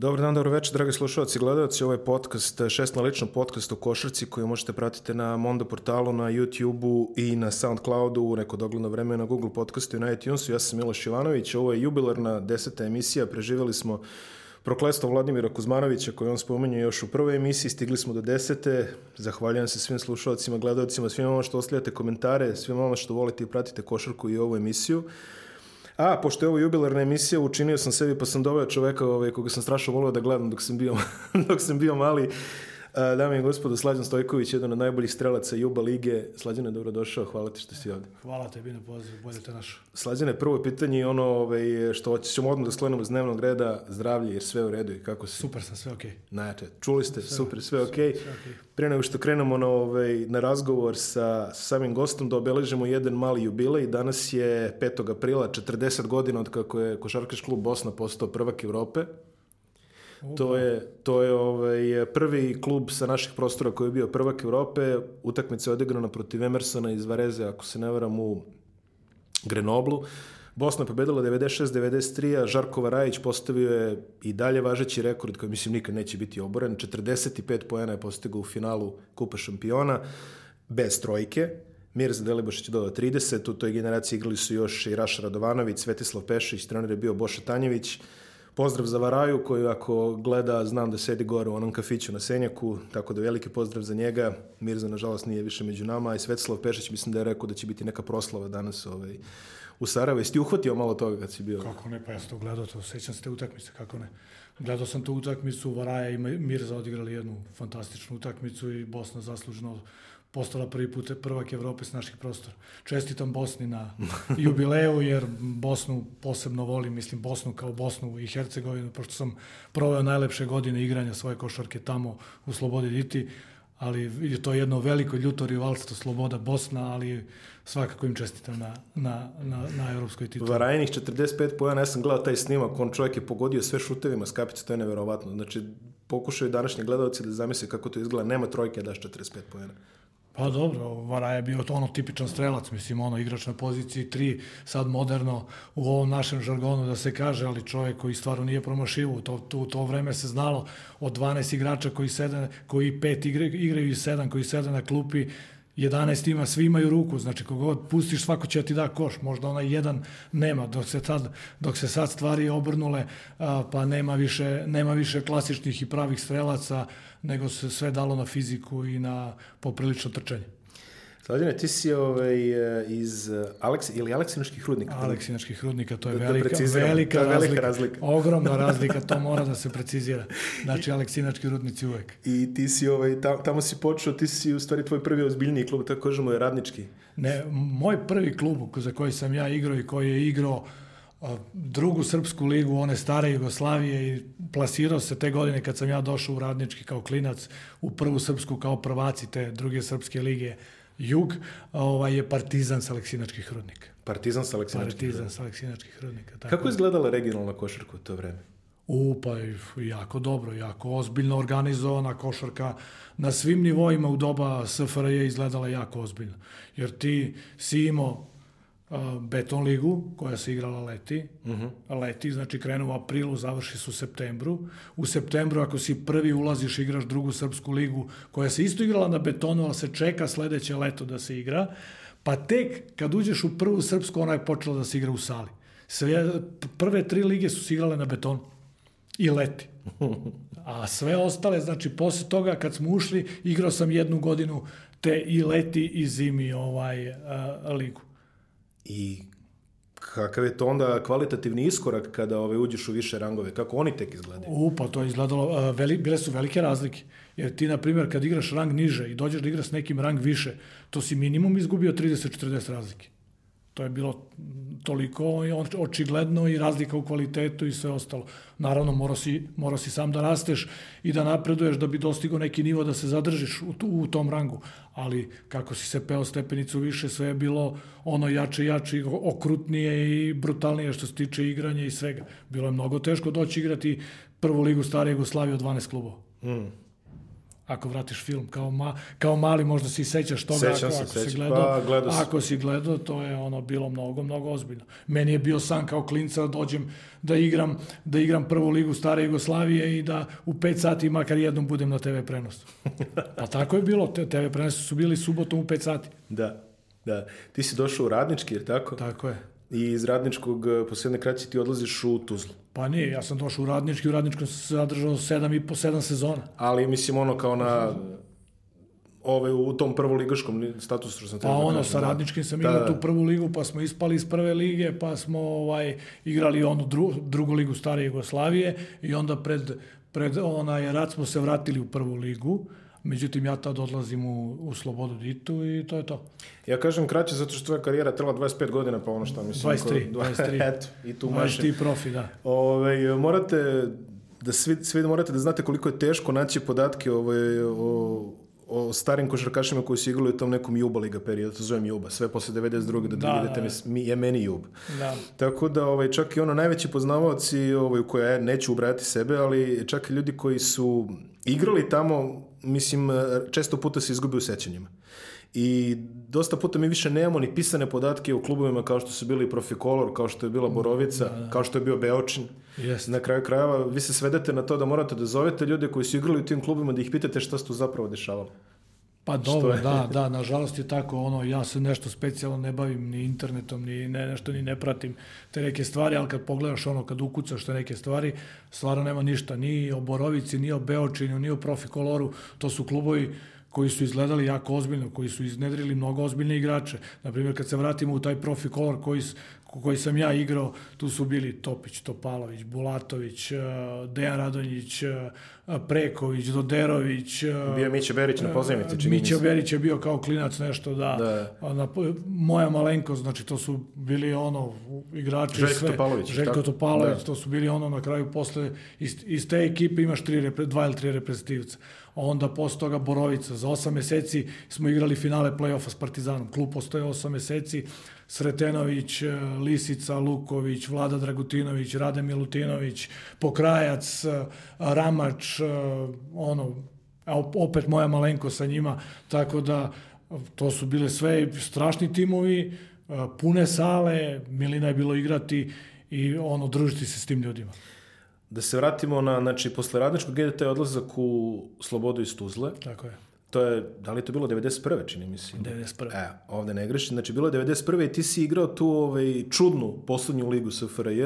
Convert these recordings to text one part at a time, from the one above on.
Dobar dan, dobro večer, dragi slušalci i gledalci. Ovo je podcast, šest na ličnom podcast o košarci koju možete pratiti na Mondo portalu, na YouTube-u i na Soundcloudu u neko dogledno vreme na Google podcastu i na iTunesu. Ja sam Miloš Jovanović, ovo je jubilarna deseta emisija. Preživjeli smo proklestvo Vladimira Kuzmanovića koji on spomenje još u prvoj emisiji. Stigli smo do desete. Zahvaljujem se svim slušalcima, gledalcima, svima vama što ostavljate komentare, svima vama što volite i pratite košarku i ovu emisiju. A, pošto je ovo jubilarna emisija, učinio sam sebi, pa sam doveo čoveka ovaj, koga sam strašno volio da gledam dok sam bio, dok sam bio mali. Dame i gospodo, Slađan Stojković, jedan od najboljih strelaca Juba Lige. Slađane, dobrodošao, hvala ti što si ovde. Hvala tebi na poziv, bolje te našo. Slađane, prvo pitanje je ono ovaj, što ćemo odmah da sklenemo iz dnevnog reda, zdravlje, jer sve u redu i kako si? Super sam, sve okej. Okay. Znači, čuli ste, sve, super, sve okej. Okay. okay. Prije nego što krenemo na, ovaj, na razgovor sa, sa samim gostom, da obeležimo jedan mali jubilej. Danas je 5. aprila, 40 godina od kako je Košarkaš klub Bosna postao prvak Evrope. To je, to je ovaj, prvi klub sa naših prostora koji je bio prvak Evrope. Utakmica je odigrana protiv Emersona iz Vareze, ako se ne varam, u Grenoblu. Bosna je pobedila 96-93, a Žarko Varajić postavio je i dalje važeći rekord koji mislim nikad neće biti oboren. 45 poena je postigao u finalu Kupa šampiona bez trojke. Mirza Deliboš će dodao 30, u toj generaciji igrali su još i Raša Radovanović, Svetislav Pešić, trener je bio Boša Tanjević, Pozdrav za Varaju koji ako gleda, znam da sedi gore u onom kafiću na Senjaku, tako da veliki pozdrav za njega. Mirza nažalost nije više među nama i Svetislav Pešić mislim da je rekao da će biti neka proslava danas ovaj, u Sarajevo. Jesi ti uhvatio malo toga kad si bio? Kako ne, pa ja sam to gledao, to sećam se te utakmice, kako ne. Gledao sam tu utakmicu, Varaja i Mirza odigrali jednu fantastičnu utakmicu i Bosna zasluženo postala prvi put prvak Evrope s naših prostora. Čestitam Bosni na jubileju, jer Bosnu posebno volim, mislim Bosnu kao Bosnu i Hercegovinu, pošto sam proveo najlepše godine igranja svoje košarke tamo u Slobodi Diti, ali je to jedno veliko ljuto rivalstvo Sloboda Bosna, ali svakako im čestitam na, na, na, na evropskoj tituli. Varajnih 45 pojena, ja sam gledao taj snimak, on čovjek je pogodio sve šutevima s kapice, to je neverovatno. Znači, pokušaju današnji gledalci da zamisle kako to izgleda, nema trojke, daš 45 pojena. Pa dobro, Vara je bio to ono tipičan strelac, mislim, ono igrač na poziciji 3, sad moderno u ovom našem žargonu da se kaže, ali čovjek koji stvarno nije promašivo, to, to, to vreme se znalo od 12 igrača koji, sede, koji pet igraju, igraju i sedam, koji sede na klupi, 11 ima, svi imaju ruku, znači kogod pustiš svako će ti da koš, možda onaj jedan nema, dok se, tad, dok se sad stvari obrnule, pa nema više, nema više klasičnih i pravih strelaca, nego se sve dalo na fiziku i na poprilično trčanje. Slađane, ti si ovaj, iz Aleks, ili Aleksinačkih rudnika? Aleksinačkih rudnika, to je da, velika, da velika, velika razlika, razlika. Ogromna razlika, to mora da se precizira. Znači, Aleksinački rudnici uvek. I ti si, ovaj, tamo, tamo si počeo, ti si u stvari tvoj prvi ozbiljniji klub, tako kažemo je radnički. Ne, moj prvi klub za koji sam ja igrao i koji je igrao drugu srpsku ligu, one stare Jugoslavije i plasirao se te godine kad sam ja došao u Radnički kao klinac u prvu srpsku kao prvaci te druge srpske lige Jug, ovaj je Partizan sa Aleksinačkih rudnika. Partizan sa Aleksinačkih Partizan sa Aleksinačkih rudnika. Tako Kako je izgledala regionalna košarka u to vreme? U, pa jako dobro, jako ozbiljno organizovana košarka na svim nivoima u doba SFRJ je izgledala jako ozbiljno. Jer ti si imao Beton ligu koja se igrala leti. Uh mhm. -huh. Leti, znači krenu u aprilu, završi se u septembru. U septembru ako si prvi ulaziš igraš drugu srpsku ligu koja se isto igrala na betonu, ali se čeka sledeće leto da se igra. Pa tek kad uđeš u prvu srpsku, ona je počela da se igra u sali. Sve, prve tri lige su se igrale na betonu i leti. A sve ostale, znači posle toga kad smo ušli, igrao sam jednu godinu te i leti i zimi ovaj a, ligu. I kakav je to onda kvalitativni iskorak kada ove, uđeš u više rangove? Kako oni tek izgledaju? U, pa to je izgledalo, veli, bile su velike razlike. Jer ti, na primjer, kad igraš rang niže i dođeš da igraš nekim rang više, to si minimum izgubio 30-40 razlike. To je bilo toliko očigledno i razlika u kvalitetu i sve ostalo. Naravno, mora si, mora si sam da rasteš i da napreduješ da bi dostigao neki nivo da se zadržiš u, u tom rangu. Ali kako si se peo stepenicu više, sve je bilo ono jače, jače, okrutnije i brutalnije što se tiče igranja i svega. Bilo je mnogo teško doći igrati prvu ligu stare Jugoslavije od 12 klubova. Mm. Ako vratiš film. Kao, ma, kao mali možda si sećaš toga Sećam ako, se, ako sećam. si gledao. Pa, gledao ako si gledao, to je ono bilo mnogo, mnogo ozbiljno. Meni je bio san kao klinca da dođem da igram, da igram prvu ligu stare Jugoslavije i da u 5 sati makar jednom budem na TV prenosu. Pa tako je bilo, te TV prenosu su bili subotom u 5 sati. Da, da. Ti si došao u Radnički, jer tako? Tako je. I iz Radničkog eh, posljedne kraće ti odlaziš u Tuzlu. Pa nije, ja sam došao u Radnički, u Radničkom sam se zadržao sedam i po sedam sezona. Ali mislim ono kao na ove, u tom prvoligaškom statusu što sam Pa da ono, sa da. Radničkim sam Da, igrao da. tu prvu ligu, pa smo ispali iz prve lige, pa smo ovaj, igrali onu dru, drugu ligu stare Jugoslavije i onda pred, pred onaj rat smo se vratili u prvu ligu. Međutim, ja tad odlazim u, u Slobodu Ditu i to je to. Ja kažem kraće zato što tvoja karijera trela 25 godina, pa ono što mislim... 23, ko- 23. Eto, i tu Možeš mašem. ti profi, da. Ove, morate da svi, svi morate da znate koliko je teško naći podatke ovaj, o, o starim košarkašima koji su igrali u tom nekom Juba liga periodu, to zovem Juba, sve posle 92. do Da, 2000. da, da. mi- je meni Jub. da. Tako da ovaj, čak i ono najveći poznavaoci ovaj, u koje ja neću ubrati sebe, ali čak i ljudi koji su igrali tamo, mislim, često puta se izgube u sećanjima. I dosta puta mi više nemamo ni pisane podatke u klubovima kao što su bili Profikolor, kao što je bila Borovica, kao što je bio Beočin. Jeste. Na kraju krajeva vi se svedete na to da morate da zovete ljude koji su igrali u tim klubima da ih pitate šta se tu zapravo dešavalo. Pa dobro, da, da, nažalost je tako, ono, ja se nešto specijalno ne bavim ni internetom, ni ne, nešto ni ne pratim te neke stvari, ali kad pogledaš ono, kad ukucaš te neke stvari, stvarno nema ništa, ni o Borovici, ni o Beočinu, ni o Profikoloru, to su klubovi koji su izgledali jako ozbiljno, koji su iznedrili mnogo ozbiljne igrače. Naprimjer, kad se vratimo u taj Profikolor koji, s- koji sam ja igrao, tu su bili Topić, Topalović, Bulatović, eh, Dejan Radonjić, eh, Preković, Doderović, eh, Bio Miće Berić na pozajmici, čini mi Mića se. Berić je bio kao klinac nešto, da. Da. Ona, moja malenkost, znači to su bili ono igrači Željko sve. Topalović, Željko tako? Topalović, Da. to su bili ono na kraju posle, iz, iz te ekipe imaš tri, repre- dva ili tri reprezentativca. Onda posle toga Borovica. Za osam meseci smo igrali finale play-offa s Partizanom. Klub postoje osam meseci. Sretenović, eh, Lisica, Luković, Vlada Dragutinović, Rade Milutinović, Pokrajac, eh, Ramač, eh, ono, opet moja malenko sa njima, tako da to su bile sve strašni timovi, pune sale, Milina je bilo igrati i ono, družiti se s tim ljudima. Da se vratimo na, znači, posle radničkog taj odlazak u Slobodu iz Tuzle. Tako je. To je, da li je to bilo 91. čini mi se? 91.. E, ovde ne grešim. Znači, bilo je 91. i ti si igrao tu ovaj, čudnu poslednju ligu SFRJ,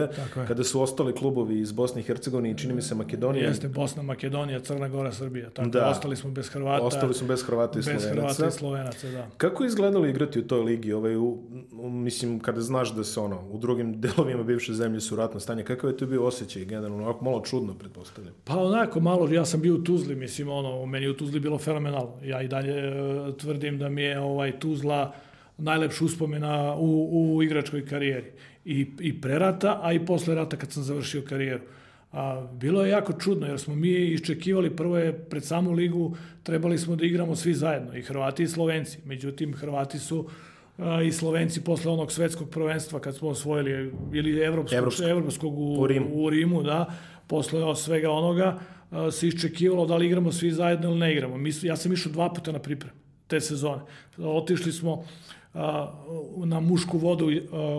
kada su ostali klubovi iz Bosne i Hercegovine i čini mi se Makedonije. Jeste Bosna, Makedonija, Crna Gora, Srbija. Tako Da. ostali smo bez Hrvata. Ostali su bez Hrvata i bez Slovenaca. Hrvata i Slovenaca, da. Kako je izgledalo igrati u toj ligi? Ovaj, u, u, mislim, kada znaš da se ono, u drugim delovima bivše zemlje su ratno stanje, kakav je to bio osjećaj generalno? Onako malo čudno, pretpostavljam. Pa onako malo, ja sam bio u Tuzli, mislim, ono, meni u Tuzli bilo fenomenalno. Ja i dalje e, tvrdim da mi je ovaj Tuzla najlepša uspomena u, u igračkoj karijeri. I, I pre rata, a i posle rata kad sam završio karijeru. A, bilo je jako čudno, jer smo mi iščekivali, prvo je pred samu ligu trebali smo da igramo svi zajedno, i Hrvati i Slovenci. Međutim, Hrvati su a, i Slovenci posle onog svetskog prvenstva kad smo osvojili, ili evropskog, Evropskog. evropskog u, U Rimu. u Rimu, da, posle svega onoga se iščekivalo da li igramo svi zajedno ili ne igramo. Mi, ja sam išao dva puta na pripremu te sezone. Otišli smo na mušku vodu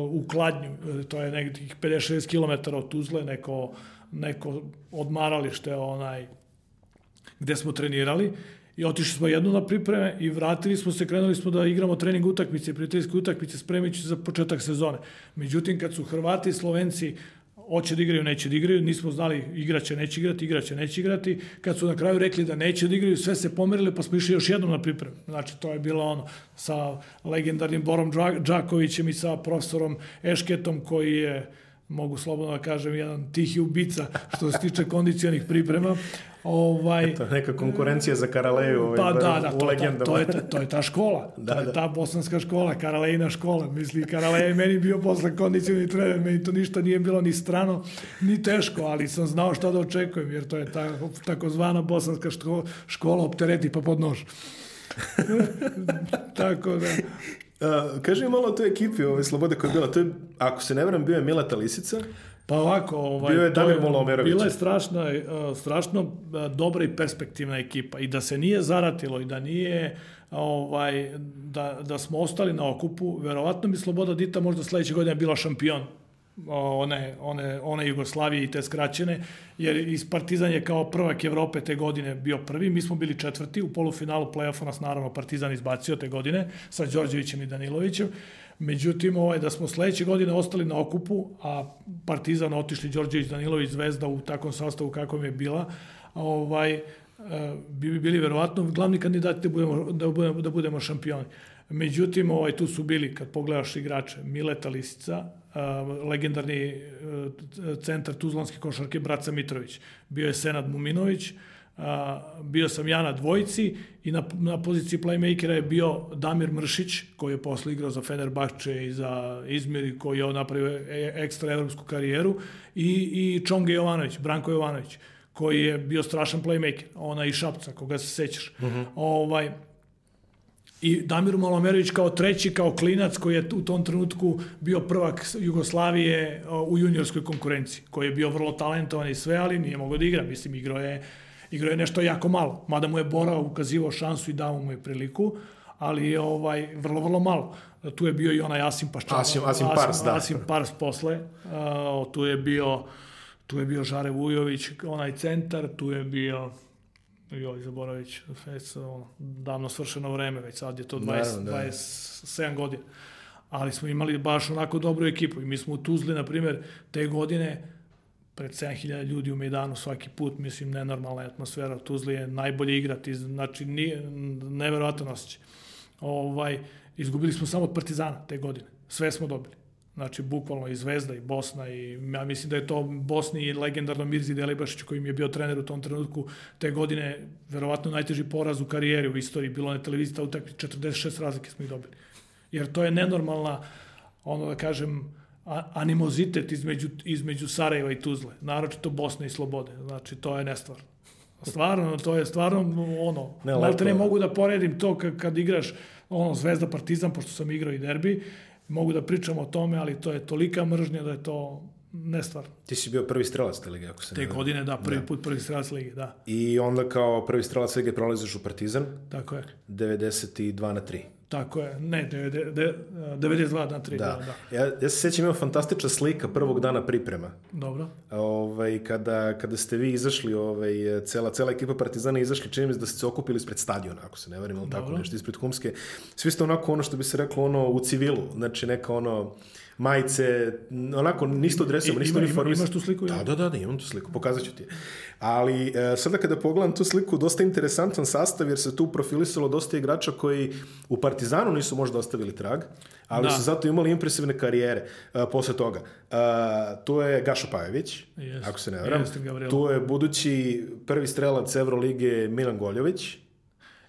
u Kladnju, e, to je nekih 56 km od Tuzle, neko, neko odmaralište onaj, gde smo trenirali i otišli smo jednu na pripreme i vratili smo se, krenuli smo da igramo trening utakmice, prijateljske utakmice, spremići za početak sezone. Međutim, kad su Hrvati i Slovenci hoće da igraju, neće da igraju, nismo znali igraće, neće igrati, igraće, neće igrati. Kad su na kraju rekli da neće da igraju, sve se pomerile, pa smo išli još jednom na pripremu. Znači, to je bilo ono sa legendarnim Borom Đakovićem i sa profesorom Ešketom, koji je mogu slobodno da kažem, jedan tihi ubica što se tiče kondicijonih priprema. Ovaj, To je neka konkurencija za Karaleju ovaj, pa da, da, u to, legendama. to, to, je, to je ta škola. Da, to je da. ta bosanska škola, Karalejna škola. Misli, Karalej je meni bio posle kondicijoni trener, meni to ništa nije bilo ni strano, ni teško, ali sam znao šta da očekujem, jer to je ta, takozvana bosanska škola, škola optereti pa pod nož. Tako da, Uh, kaži malo o toj ekipi ove Slobode koja je bila. To je, ako se ne varam, bio je Mileta Lisica, Pa ovako, ovaj, Bio je Damir Molomerović. Bila je strašna, eh, strašno eh, dobra i perspektivna ekipa i da se nije zaratilo i da nije ovaj, da, da smo ostali na okupu, verovatno bi Sloboda Dita možda sledeće godine bila šampion one, one, one Jugoslavije i te skraćene, jer iz Partizan je kao prvak Evrope te godine bio prvi, mi smo bili četvrti, u polufinalu play-offa nas naravno Partizan izbacio te godine sa Đorđevićem i Danilovićem, Međutim, ovaj, da smo sledeće godine ostali na okupu, a Partizan otišli Đorđević, Danilović, Zvezda u takvom sastavu kakvom je bila, ovaj, e, bi bi bili verovatno glavni kandidati da budemo, da budemo, da budemo šampioni. Međutim, ovaj, tu su bili, kad pogledaš igrače, Mileta Lisica, legendarni centar Tuzlanske košarke Braca Mitrović. Bio je Senad Muminović, bio sam ja na dvojici i na, na poziciji playmakera je bio Damir Mršić, koji je posle igrao za Fenerbahče i za Izmir, koji je napravio e, ekstra evropsku karijeru, i, i Čonge Jovanović, Branko Jovanović, koji je bio strašan playmaker, ona i Šapca, koga se sećaš. Uh mhm. -huh. ovaj, i Damir Malomerović kao treći, kao klinac koji je u tom trenutku bio prvak Jugoslavije u juniorskoj konkurenciji, koji je bio vrlo talentovan i sve, ali nije mogao da igra. Mislim, igrao je, igrao je nešto jako malo. Mada mu je Bora ukazivao šansu i dao mu je priliku, ali je ovaj, vrlo, vrlo malo. Tu je bio i onaj Asim Paščan. Asim, Asim Pars, Asim, da. Asim Pars posle. Uh, tu je bio tu je bio Žare Vujović, onaj centar, tu je bio joj, zaboravit već ono, davno svršeno vreme, već sad je to 20, Naravno, da. 27 godina. Ali smo imali baš onako dobru ekipu i mi smo u Tuzli, na primjer, te godine pred 7000 ljudi u Mejdanu svaki put, mislim, nenormalna atmosfera. Tuzli je najbolje igrati, znači nije, neverovatan osjećaj. Ovaj, izgubili smo samo od Partizana te godine. Sve smo dobili. Znači, bukvalno i Zvezda i Bosna i ja mislim da je to Bosni i legendarno Mirzi Delibašić koji im je bio trener u tom trenutku te godine, verovatno najteži poraz u karijeri u istoriji, bilo na televiziji ta utakmica 46 razlike smo ih dobili. Jer to je nenormalna, ono da kažem, animozitet između, između Sarajeva i Tuzle, naročito Bosne i Slobode. Znači, to je nestvarno. Stvarno, to je stvarno ono, ne, lepo. ne mogu da poredim to kad, kad igraš ono, Zvezda Partizan, pošto sam igrao i derbi, mogu da pričam o tome, ali to je tolika mržnja da je to nestvarno. Ti si bio prvi strelac te lige, ako se Te ne... godine, da, prvi da. put prvi strelac lige, da. I onda kao prvi strelac lige prolaziš u Partizan. Tako je. 92 na 3. Tako je, ne, 92 na 3. Da. da, da. Ja, ja se sećam, ima fantastična slika prvog dana priprema. Dobro. Ovaj, kada, kada ste vi izašli, ovaj, cela, cela ekipa Partizana izašli, čini mi da ste se okupili ispred stadiona, ako se ne varim, ili tako nešto, ispred Humske. Svi ste onako ono što bi se reklo, ono, u civilu, znači neka ono, majice, onako niste odresamo, niste uniformisani. Imaš tu sliku? Da, da, da, da, imam tu sliku, pokazat ću ti. Ali e, sada kada pogledam tu sliku, dosta interesantan sastav, jer se tu profilisalo dosta igrača koji u Partizanu nisu možda ostavili trag, ali da. su zato imali impresivne karijere uh, posle toga. Uh, tu je Gašo Pajević, yes. ako se ne varam. Yes, tu je budući prvi strelac Evrolige Milan Goljović.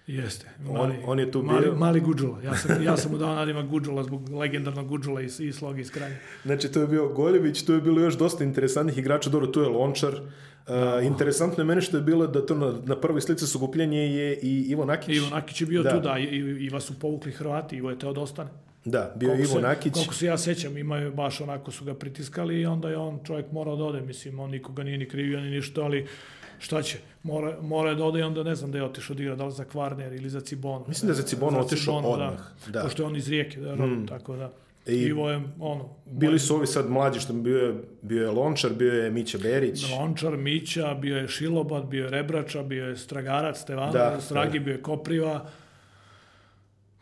Jeste. Mali, on, on je tu mali, bio. Mali Guđula. Ja sam, ja sam mu dao nadima Guđula zbog legendarnog Guđula i, i sloga iz kranja. Znači, to je bio Goljević, tu je bilo još dosta interesantnih igrača. Dobro, tu je Lončar. Uh, interesantno je meni što je bilo da to na, na prvoj slici su gupljenje je i Ivo Nakić. Ivo Nakić je bio da. tu, da, i, Iva su povukli Hrvati, Ivo je teo da ostane. Da, bio je Ivo se, Nakić. Koliko se ja sećam, imaju baš onako su ga pritiskali i onda je on čovjek morao da ode, mislim, on nikoga nije ni krivio ni ništa, ali šta će, mora, mora da ode i onda ne znam da je otišao da igra, da li za Kvarner ili za Cibonu. Mislim da je za Cibonu otišao da. odmah. Da, da. Pošto je on iz Rijeke, da, mm. tako da. I Ivo je, ono... Bili su ovi sad mlađi, što bio je, bio je Lončar, bio je Mića Berić. Lončar, Mića, bio je Šilobat, bio je Rebrača, bio je Stragarac, Stevano, da, Stragi, da. bio je Kopriva.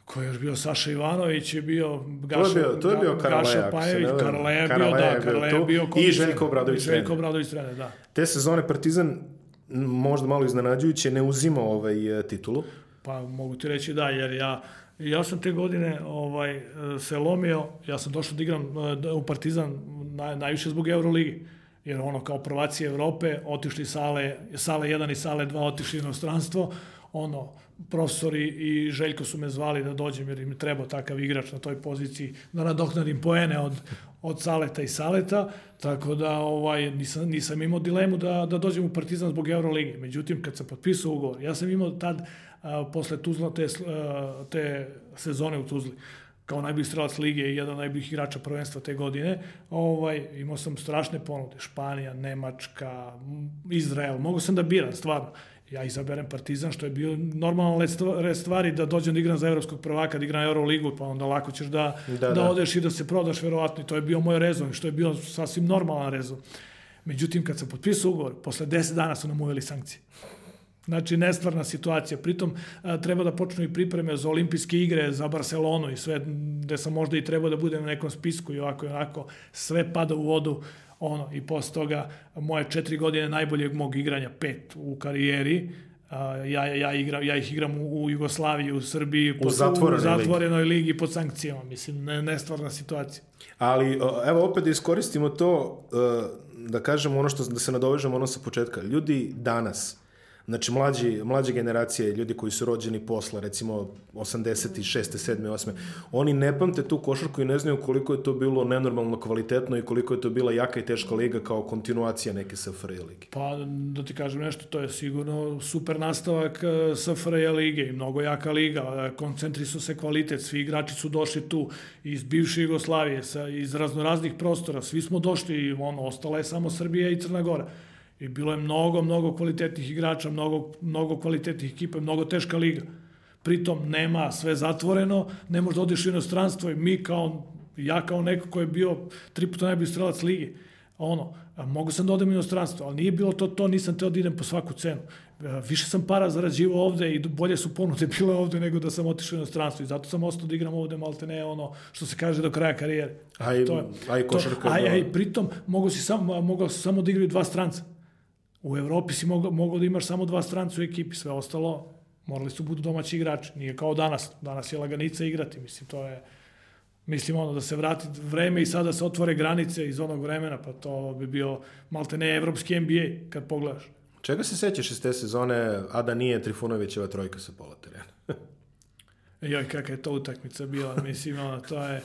Ko je još bio Saša Ivanović je bio Gaša, to je bio, to je bio Karaleja, Gaša Pajević, Karaleja je bio, da, Karaleja je bio i Željko Obradović. Željko Obradović trener, da. Te sezone Partizan možda malo iznenađujuće ne uzima ovaj e, titulu. Pa mogu ti reći da, jer ja ja sam te godine ovaj se lomio, ja sam došao da igram e, u Partizan naj, najviše zbog Euroligi jer ono kao prvaci Evrope otišli sale, sale 1 i sale 2 otišli u inostranstvo, ono, profesori i Željko su me zvali da dođem jer im treba takav igrač na toj poziciji da nadoknadim poene od, od Saleta i Saleta, tako da ovaj, nisam, nisam imao dilemu da, da dođem u Partizan zbog Euroligi. Međutim, kad sam potpisao ugovor, ja sam imao tad, a, posle Tuzla, te, a, te sezone u Tuzli, kao najbolji strelac lige i jedan od najboljih igrača prvenstva te godine. Ovaj, imao sam strašne ponude. Španija, Nemačka, Izrael. Mogu sam da biram, stvarno. Ja izaberem Partizan, što je bio normalno red stvari da dođem da igram za evropskog prvaka, da igram Euroligu, pa onda lako ćeš da, da, da, da. odeš i da se prodaš verovatno. I to je bio moj rezon, što je bio sasvim normalan rezon. Međutim, kad sam potpisao ugovor, posle 10 dana su nam uveli sankcije. Znači, nestvarna situacija. Pritom, a, treba da počnu i pripreme za olimpijske igre, za Barcelonu i sve, gde sam možda i trebao da budem na nekom spisku i ovako i onako, sve pada u vodu. Ono, I posle toga, moje četiri godine najboljeg mog igranja, pet u karijeri, ja, ja, igram, ja ih igram u, u Jugoslaviji, u Srbiji, u, zatvorenoj, u zatvorenoj ligi. ligi pod sankcijama. Mislim, ne, nestvarna situacija. Ali, evo, opet da iskoristimo to, e, da kažemo ono što, da se nadovežemo ono sa početka. Ljudi danas, Znači, mlađi, mlađe generacije, ljudi koji su rođeni posle, recimo 86. 7. 8. Oni ne pamte tu košarku i ne znaju koliko je to bilo nenormalno kvalitetno i koliko je to bila jaka i teška liga kao kontinuacija neke SFRJ lige. Pa, da ti kažem nešto, to je sigurno super nastavak e, SFRJ lige i mnogo jaka liga. Koncentri su se kvalitet, svi igrači su došli tu iz bivše Jugoslavije, sa, iz raznoraznih prostora, svi smo došli i ono, ostala je samo Srbija i Crna Gora. I bilo je mnogo, mnogo kvalitetnih igrača, mnogo, mnogo kvalitetnih ekipa, mnogo teška liga. Pritom nema sve zatvoreno, ne možda odiš u inostranstvo i mi kao, ja kao neko ko je bio tri puta najbolji strelac ligi, ono, mogu sam da odem u inostranstvo, ali nije bilo to, to nisam teo da idem po svaku cenu. Više sam para zarađivao ovde i bolje su ponude bile ovde nego da sam otišao u inostranstvo i zato sam ostao da igram ovde malte ne ono što se kaže do kraja karijere. Aj, to, aj košarka. aj, aj, pritom mogu si samo, mogu samo da igraju dva stranca. U Evropi si mogao, mogao da imaš samo dva stranca u ekipi, sve ostalo morali su budu domaći igrači. Nije kao danas. Danas je laganica igrati. Mislim, to je... Mislim, ono, da se vrati vreme i sada se otvore granice iz onog vremena, pa to bi bio malte ne evropski NBA, kad pogledaš. Čega se sećaš iz te sezone, a da nije Trifunovićeva trojka sa pola terena? Joj, kakva je to utakmica bila, mislim, ono, to je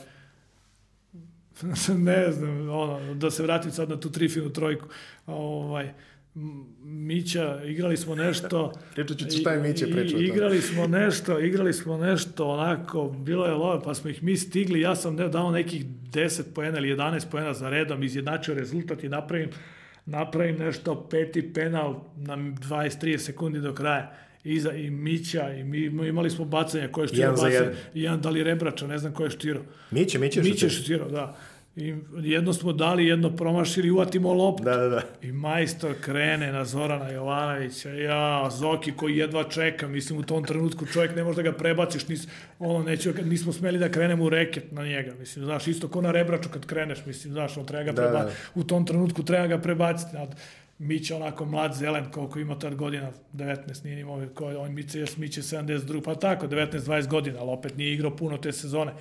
ne znam, ono, da se vratim sad na tu trifinu trojku. Ovaj, Mića, igrali smo nešto... Pričat ću šta je Mića pričao. Igrali smo nešto, igrali smo nešto onako, bilo je love, pa smo ih mi stigli, ja sam dao nekih 10 poena ili 11 poena za redom, izjednačio rezultat i napravim, napravim nešto, peti penal na 20-30 sekundi do kraja iza i Mića i mi imali smo bacanje koje je štirao bacanje, jedan da li Rebrača, ne znam ko je štirao. Miće, Miće, Miće štirao, da. I jedno smo dali, jedno promašili, uvatimo loptu. Da, da, da. I majstor krene na Zorana Jovanovića. Ja, Zoki koji jedva čeka. Mislim, u tom trenutku čovjek ne može da ga prebaciš. Nis, ono, neću, nismo smeli da krenemo u reket na njega. Mislim, znaš, isto ko na rebraču kad kreneš. Mislim, znaš, on treba ga da, preba... da. u tom trenutku treba ga prebaciti. Miće onako mlad zelen, koliko ima tad godina, 19, nije imao, on Miće, Miće 72, pa tako, 19-20 godina, ali opet nije igrao puno te sezone.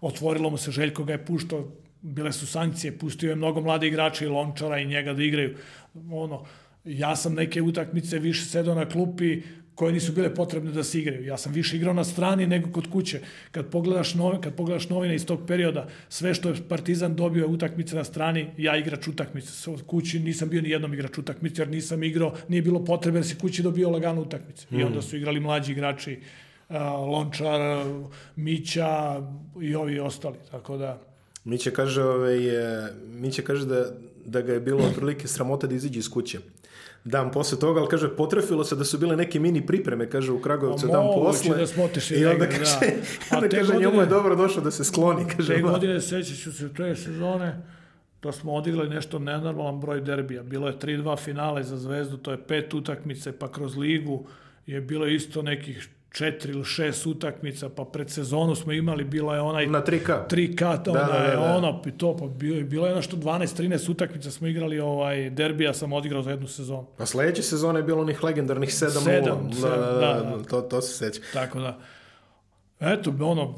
Otvorilo mu se, Željko ga je puštao, bile su sankcije, pustio je mnogo mlade igrače i Lončara i njega da igraju. Ono, ja sam neke utakmice više sedao na klupi koje nisu bile potrebne da se igraju. Ja sam više igrao na strani nego kod kuće. Kad pogledaš, nove, kad pogledaš novine iz tog perioda, sve što je Partizan dobio utakmice na strani, ja igrač utakmice. Od kući nisam bio ni jednom igrač utakmice, jer nisam igrao, nije bilo potrebe da se kući dobio lagano utakmice. Mm. I onda su igrali mlađi igrači, uh, Lončar, Mića i ovi ostali. Tako da, Miće kaže, ovaj, Miće kaže da, da ga je bilo otprilike sramota da izađe iz kuće dan posle toga, ali kaže, potrefilo se da su bile neke mini pripreme, kaže, u Kragovicu dan posle. da smo otišli I onda kaže, da. onda kaže godine, njemu je dobro došlo da se skloni. Kaže, te godine, sećat ću se, te sezone, da smo odigrali nešto nenormalan broj derbija. Bilo je 3-2 finale za Zvezdu, to je pet utakmice, pa kroz ligu je bilo isto nekih četiri ili šest utakmica, pa pred sezonu smo imali, bila je onaj... Na 3K. 3K, to da, da, je da, da. ono, to, pa bilo, bilo je nešto 12-13 utakmica smo igrali, ovaj, derbija sam odigrao za jednu sezonu. A sledeće sezone je bilo onih legendarnih 7 7, 7 da, da, da, da, to, to se seća. Tako da. Eto, ono,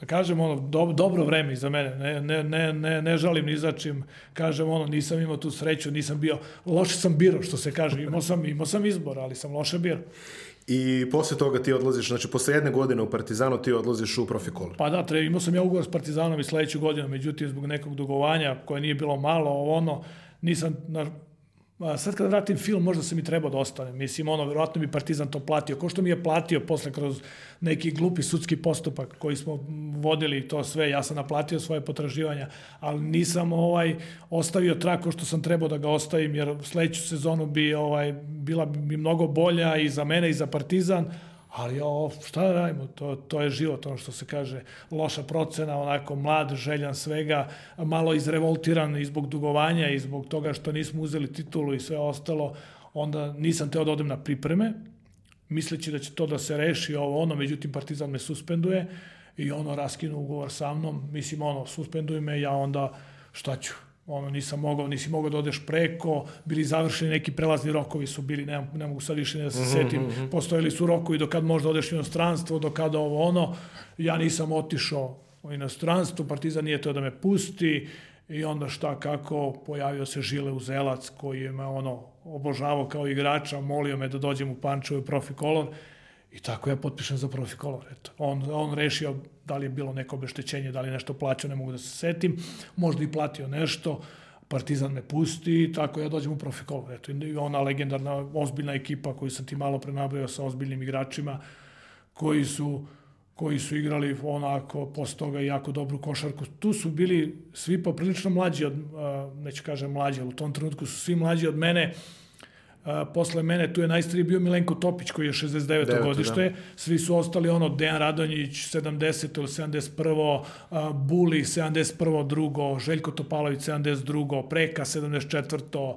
da kažem ono, do, dobro vreme za mene, ne, ne, ne, ne, ne žalim ni za čim, kažem ono, nisam imao tu sreću, nisam bio, loše sam biro, što se kaže, imao sam, imao sam izbor, ali sam loše biro. I posle toga ti odlaziš, znači posle jedne godine u Partizanu ti odlaziš u Profikol. Pa da, tre, imao sam ja ugovor s Partizanom i sledeću godinu, međutim zbog nekog dugovanja koje nije bilo malo, ono, nisam na, A sad kad vratim film, možda se mi trebao da ostane. Mislim, ono, verovatno bi Partizan to platio. Ko što mi je platio posle kroz neki glupi sudski postupak koji smo vodili to sve, ja sam naplatio svoje potraživanja, ali nisam ovaj ostavio trako što sam trebao da ga ostavim, jer sledeću sezonu bi ovaj bila bi mnogo bolja i za mene i za Partizan, Ali o, šta da radimo, to, to je život, ono što se kaže, loša procena, onako mlad, željan svega, malo izrevoltiran i zbog dugovanja i zbog toga što nismo uzeli titulu i sve ostalo, onda nisam teo da odem na pripreme, misleći da će to da se reši ovo ono, međutim Partizan me suspenduje i ono raskinu ugovor sa mnom, mislim ono, suspenduj me, ja onda šta ću, ono nisam mogao, nisi mogao da odeš preko, bili završeni neki prelazni rokovi su bili, ne, ne mogu sad više da se -hmm, setim, mm -hmm. postojali su rokovi do kad možda odeš u inostranstvo, do kada ovo ono, ja nisam otišao u inostranstvo, Partizan nije to da me pusti i onda šta kako, pojavio se Žile Uzelac koji je me ono obožavao kao igrača, molio me da dođem u Pančevo i profi kolor i tako ja potpišem za profi kolor. Eto. On, on rešio da li je bilo neko obeštećenje, da li je nešto plaćao, ne mogu da se setim, možda i platio nešto, Partizan me pusti, tako ja dođem u Profikol. Eto, i ona legendarna, ozbiljna ekipa koju sam ti malo prenabrao sa ozbiljnim igračima, koji su koji su igrali onako posle toga jako dobru košarku. Tu su bili svi poprilično mlađi od, neću kažem mlađi, ali u tom trenutku su svi mlađi od mene, A, posle mene tu je najstariji bio Milenko Topić koji je 69. 9, godište. Da. Svi su ostali ono Dejan Radonjić 70. ili 71. A, Buli 71. drugo, Željko Topalović 72. Preka 74.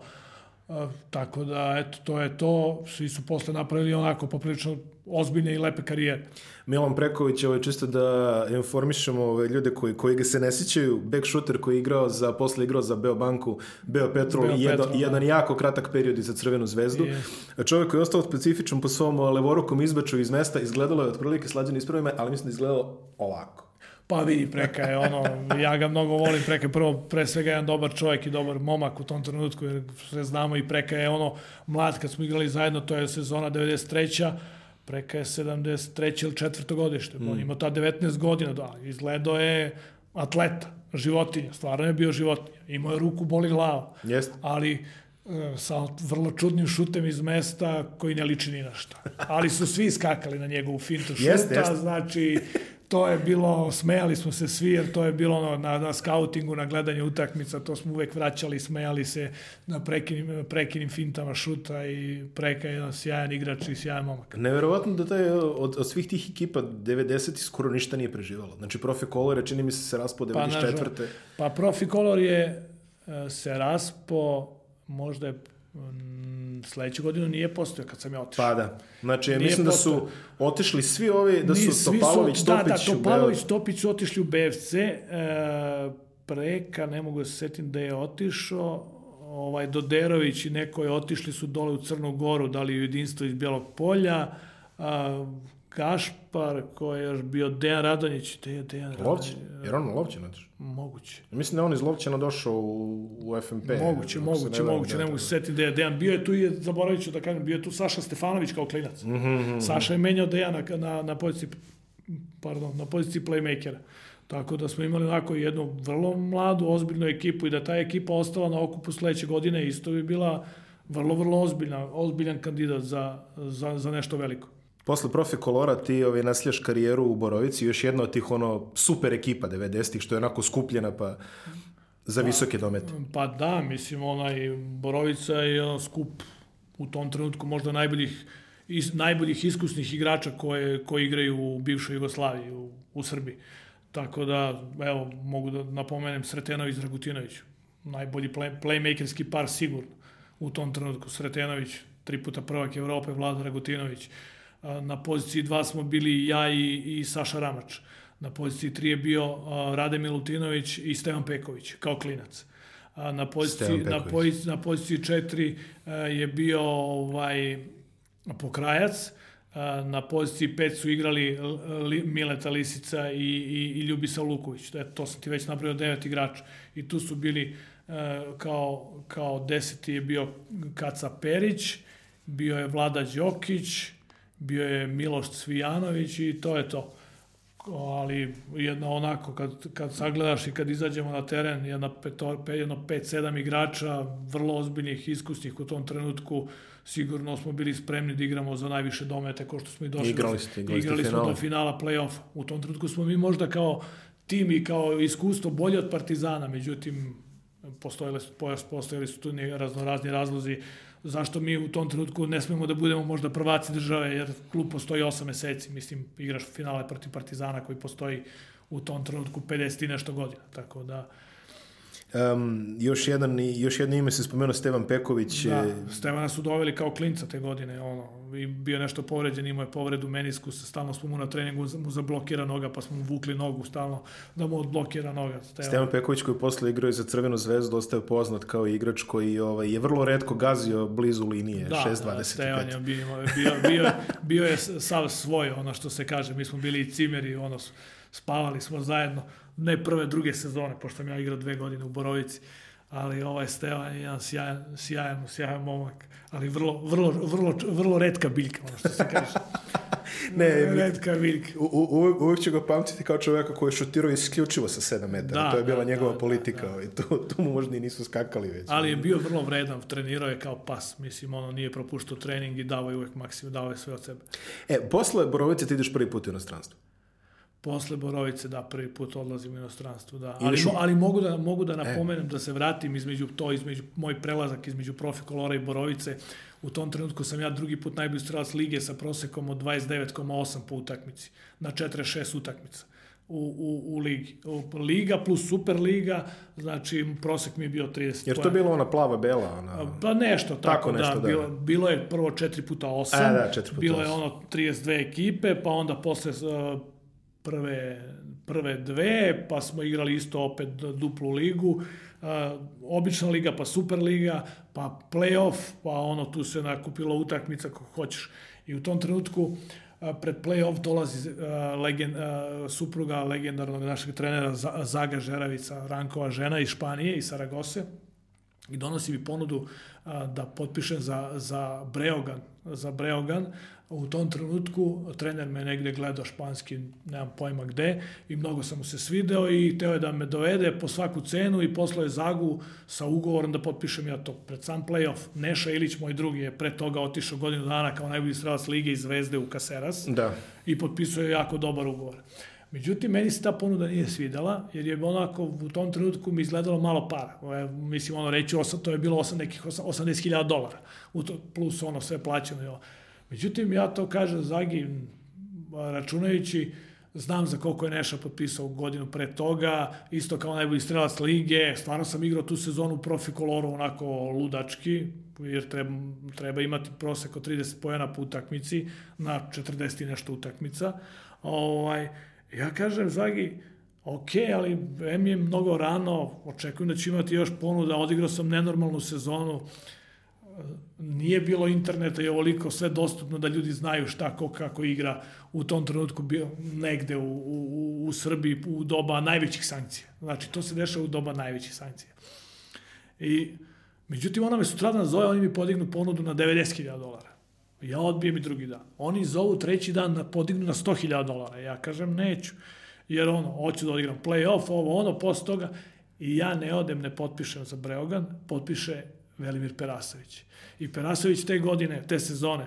Tako da, eto, to je to. Svi su posle napravili onako poprilično ozbiljne i lepe karijere. Milan Preković, ovo je čisto da informišemo ove ljude koji, koji ga se ne sjećaju, back shooter koji je igrao za, posle igrao za Beobanku, Beo Petrol Beo i jedan, Petrol, jedan da. jako kratak period i za Crvenu zvezdu. Je. Čovjek koji je ostao specifičan po svom levorukom izbaču iz mesta, izgledalo je otprilike slađeno ispravime, ali mislim da izgledalo ovako. Pa vidi, Preka je ono, ja ga mnogo volim, Preka je prvo, pre svega jedan dobar čovjek i dobar momak u tom trenutku, jer sve znamo i Preka je ono, mlad kad smo igrali zajedno, to je sezona 93 Preka je 73. ili 4. godište. Mm. On ima ta 19 godina, da, izgledao je atleta, životinja, stvarno je bio životinja. Imao je ruku, boli glava. Jest. Ali e, sa vrlo čudnim šutem iz mesta koji ne liči ni na šta. Ali su svi skakali na njegovu fintu šuta, jest, jest. znači to je bilo, smejali smo se svi, jer to je bilo ono, na, na skautingu, na gledanju utakmica, to smo uvek vraćali, smejali se na prekinim, prekinim fintama šuta i preka je jedan sjajan igrač i sjajan momak. Neverovatno da taj, od, od svih tih ekipa 90 skoro ništa nije preživalo. Znači, Profi Kolor je, čini mi se, se raspo 94. Pa, pa Profi Kolor je e, se raspo, možda je sledeću godinu nije postojao kad sam ja otišao. Pa da. Znači, ja mislim postojao. da su otišli svi ovi, da su svi Topalović, su, Topić... Da, da, Topalović, Topić su otišli u BFC, e, Preka, ne mogu da se setim da je otišao, ovaj, Doderović i neko je otišli su dole u Crnu Goru, da li u jedinstvo iz Bijelog polja, a, Gašpar, ko je još bio Dejan Radonjić. Dejan, Dejan Lovćin, jer on Lovćin otišao? Moguće. Mislim da on iz Lovćina došao u, u FMP. Moguće, moguće, ne moguće, ne mogu se setiti da je Dejan. Bio je tu i, zaboravit ću da kažem, bio je tu Saša Stefanović kao klinac. Mm -hmm. Saša je menjao Dejana na, na, na poziciji, pardon, na poziciji playmakera. Tako da smo imali onako jednu vrlo mladu, ozbiljnu ekipu i da ta ekipa ostala na okupu sledeće godine isto bi bila vrlo, vrlo ozbiljna, ozbiljan kandidat za, za, za nešto veliko posle profe Kolora ti ovaj, nasljaš karijeru u Borovici, još jedna od tih ono super ekipa 90-ih, što je onako skupljena pa za pa, visoke domete. Pa da, mislim, onaj Borovica je ono skup u tom trenutku možda najboljih is, najboljih iskusnih igrača koje, koji igraju u bivšoj Jugoslaviji, u, u Srbiji. Tako da, evo, mogu da napomenem Sretenović Dragutinović. Najbolji play, playmakerski par sigurno u tom trenutku. Sretenović, tri puta prvak Evrope, Vlada Dragutinović. Na poziciji 2 smo bili ja i, i Saša Ramač. Na poziciji 3 je bio Rade Milutinović i Stevan Peković, kao klinac. Na poziciji, na poziciji, na poziciji 4 je bio ovaj, Pokrajac, na poziciji 5 su igrali Mileta Lisica i, i, i Ljubisa Luković. E, to sam ti već napravio devet igrača. I tu su bili kao, kao deseti je bio Kaca Perić, bio je Vlada Đokić, bio je Miloš Cvijanović i to je to. ali jedno onako, kad, kad sagledaš i kad izađemo na teren, jedna petor, jedno 5-7 igrača, vrlo ozbiljnih, iskusnih u tom trenutku, sigurno smo bili spremni da igramo za najviše domete, ko što smo i došli. Igrali ste, igrali, igrali ste smo do finala play-offa. U tom trenutku smo mi možda kao tim i kao iskustvo bolje od Partizana, međutim, postojali su, postojali su tu raznorazni razlozi zašto mi u tom trenutku ne smemo da budemo možda prvaci države, jer klub postoji 8 meseci, mislim, igraš finale protiv Partizana koji postoji u tom trenutku 50 i nešto godina, tako da... Um, još, jedan, još jedno ime se spomenuo Stevan Peković. Da, Stevana su doveli kao klinca te godine, ono, i bio nešto povređen, imao je povredu meniskusa, stalno smo mu na treningu mu zablokira noga, pa smo mu vukli nogu stalno da mu odblokira noga. Stevan, Stevan Peković koji posle igrao za Crvenu zvezdu, ostaje poznat kao igrač koji ovaj, je vrlo redko gazio blizu linije, da, 6.25. Da, Stevan je bio, bio, bio, bio je sav svoj, ono što se kaže, mi smo bili i cimeri, ono, spavali smo zajedno, ne prve, druge sezone, pošto sam ja igrao dve godine u Borovici, ali ovaj Stevan je jedan sjajan, sjajan, sjajan momak, ali vrlo, vrlo, vrlo, vrlo redka biljka, ono što se kaže. ne, redka biljka. U, u, uvijek ću ga pamtiti kao čovjeka koji je šutirao isključivo sa 7 metara. Da, to je bila da, njegova da, politika. Da, da. I tu, tu mu možda i nisu skakali već. Ali je bio vrlo vredan, trenirao je kao pas. Mislim, ono nije propuštao trening i dao je uvek maksimum, dao je sve od sebe. E, posle Borovice ti ideš prvi put u inostranstvo. Posle Borovice, da, prvi put odlazim u inostranstvo, da. Ali, mo, ali mogu da, mogu da napomenem e. da se vratim između to, između, moj prelazak između Profi Kolora i Borovice. U tom trenutku sam ja drugi put najbolji strelac lige sa prosekom od 29,8 po utakmici na 46 utakmica u, u, u ligi. Liga plus Superliga, znači prosek mi je bio 30. Jer to je bilo ona plava bela? Ona... Pa nešto tako, tako nešto, da, da. Bilo, bilo je prvo 4 puta 8, A, da, 4 puta bilo 8. je ono 32 ekipe, pa onda posle uh, prve, prve dve, pa smo igrali isto opet duplu ligu, uh, obična liga, pa super liga, pa playoff, pa ono tu se nakupila utakmica kako hoćeš. I u tom trenutku uh, pred playoff dolazi uh, legend, uh, supruga legendarnog našeg trenera Zaga Žeravica, Rankova žena iz Španije, iz Saragose, i donosi mi ponudu a, da potpišem za, za Breogan, za Breogan u tom trenutku trener me negde gledao španski, nemam pojma gde, i mnogo sam mu se svideo i teo je da me dovede po svaku cenu i poslao je Zagu sa ugovorom da potpišem ja to pred sam playoff. Neša Ilić, moj drugi, je pre toga otišao godinu dana kao najbolji strelac Lige i Zvezde u Kaseras da. i potpisao je jako dobar ugovor. Međutim, meni se ta ponuda nije svidela, jer je onako u tom trenutku mi izgledalo malo para. Mislim, ono reći, to je bilo 8, nekih 80.000 dolara, plus ono sve plaćeno. Međutim, ja to kažem Zagi, računajući, znam za koliko je Neša potpisao godinu pre toga, isto kao najbolji strelac lige, stvarno sam igrao tu sezonu profi koloru onako ludački, jer treba, treba imati prosek od 30 pojena po utakmici na 40 i nešto utakmica. Ovaj, ja kažem, Zagi, ok, ali M je mnogo rano, očekujem da će imati još ponuda, odigrao sam nenormalnu sezonu, nije bilo interneta i ovoliko sve dostupno da ljudi znaju šta, ko, kako igra u tom trenutku bio negde u, u, u Srbiji u doba najvećih sankcija. Znači, to se dešava u doba najvećih sankcija. I, međutim, ona me sutradan zove, oni mi podignu ponudu na 90.000 dolara. Ja odbijem i drugi dan. Oni zovu treći dan na podignu na 100.000 dolara. Ja kažem, neću. Jer ono, hoću da odigram play-off, ovo, ono, posle toga. I ja ne odem, ne potpišem za Breogan, potpiše Velimir Perasović. I Perasović te godine, te sezone,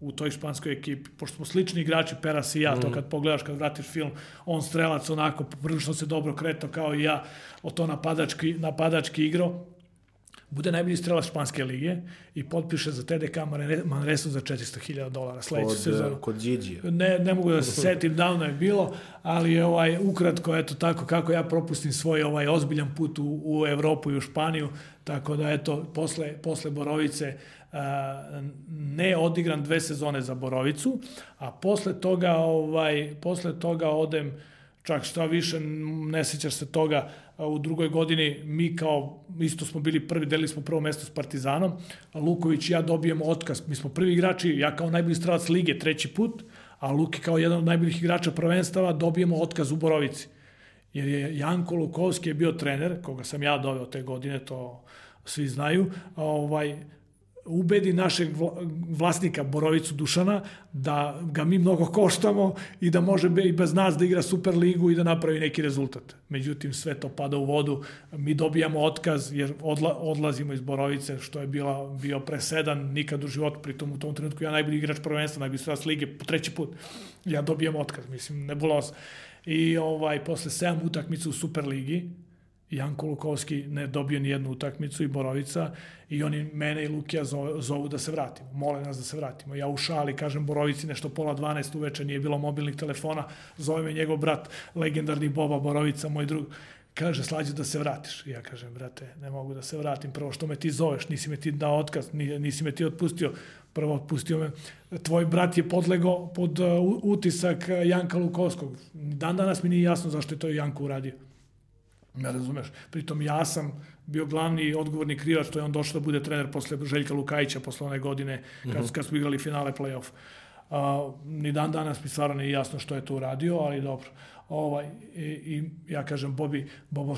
u toj španskoj ekipi, pošto smo slični igrači, Peras i ja, mm. to kad pogledaš, kad vratiš film, on strelac onako, prilično se dobro kretao kao i ja, o to napadački, napadački igro, bude najbolji strelac španske lige i potpiše za TDK Manresu za 400.000 dolara sledeću sezonu. Kod Điđija. Ne, ne mogu da se setim, davno je bilo, ali je ovaj, ukratko, eto tako, kako ja propustim svoj ovaj ozbiljan put u, u Evropu i u Španiju, tako da, eto, posle, posle Borovice a, ne odigran dve sezone za Borovicu, a posle toga, ovaj, posle toga odem čak šta više, ne sećaš se toga, u drugoj godini mi kao, isto smo bili prvi, delili smo prvo mesto s Partizanom, Luković i ja dobijemo otkaz. Mi smo prvi igrači, ja kao najbolji strelac lige treći put, a Luki kao jedan od najboljih igrača prvenstava dobijemo otkaz u Borovici. Jer je Janko Lukovski je bio trener, koga sam ja doveo te godine, to svi znaju, ovaj, ubedi našeg vlasnika Borovicu Dušana da ga mi mnogo koštamo i da može i bez nas da igra Super ligu i da napravi neki rezultat. Međutim, sve to pada u vodu. Mi dobijamo otkaz jer odla, odlazimo iz Borovice, što je bila, bio presedan nikad u životu. Pritom u tom trenutku ja najbolji igrač prvenstva, najbolji stranac lige treći put. Ja dobijam otkaz, mislim, nebuloza. I ovaj, posle 7 utakmica u Superligi, Janko Lukovski ne dobio ni jednu utakmicu i Borovica i oni mene i Lukija zovu, zovu da se vratimo. Mole nas da se vratimo. Ja u šali kažem Borovici nešto pola 12 uveče, nije bilo mobilnih telefona, zove me njegov brat, legendarni Boba Borovica, moj drug, kaže slađe da se vratiš. Ja kažem, brate, ne mogu da se vratim, prvo što me ti zoveš, nisi me ti dao otkaz, nisi me ti otpustio, prvo otpustio me, tvoj brat je podlego pod uh, utisak Janka Lukovskog. Dan danas mi nije jasno zašto je to Janko uradio. Ne razumeš? Pritom ja sam bio glavni odgovorni krivac, to je on došao da bude trener posle Željka Lukajića, posle one godine, kad, uh mhm. -huh. kad smo igrali finale play-off. Uh, ni dan danas mi stvarno nije jasno što je to uradio, ali dobro. Ovaj, i, i ja kažem, Bobi, Bobo,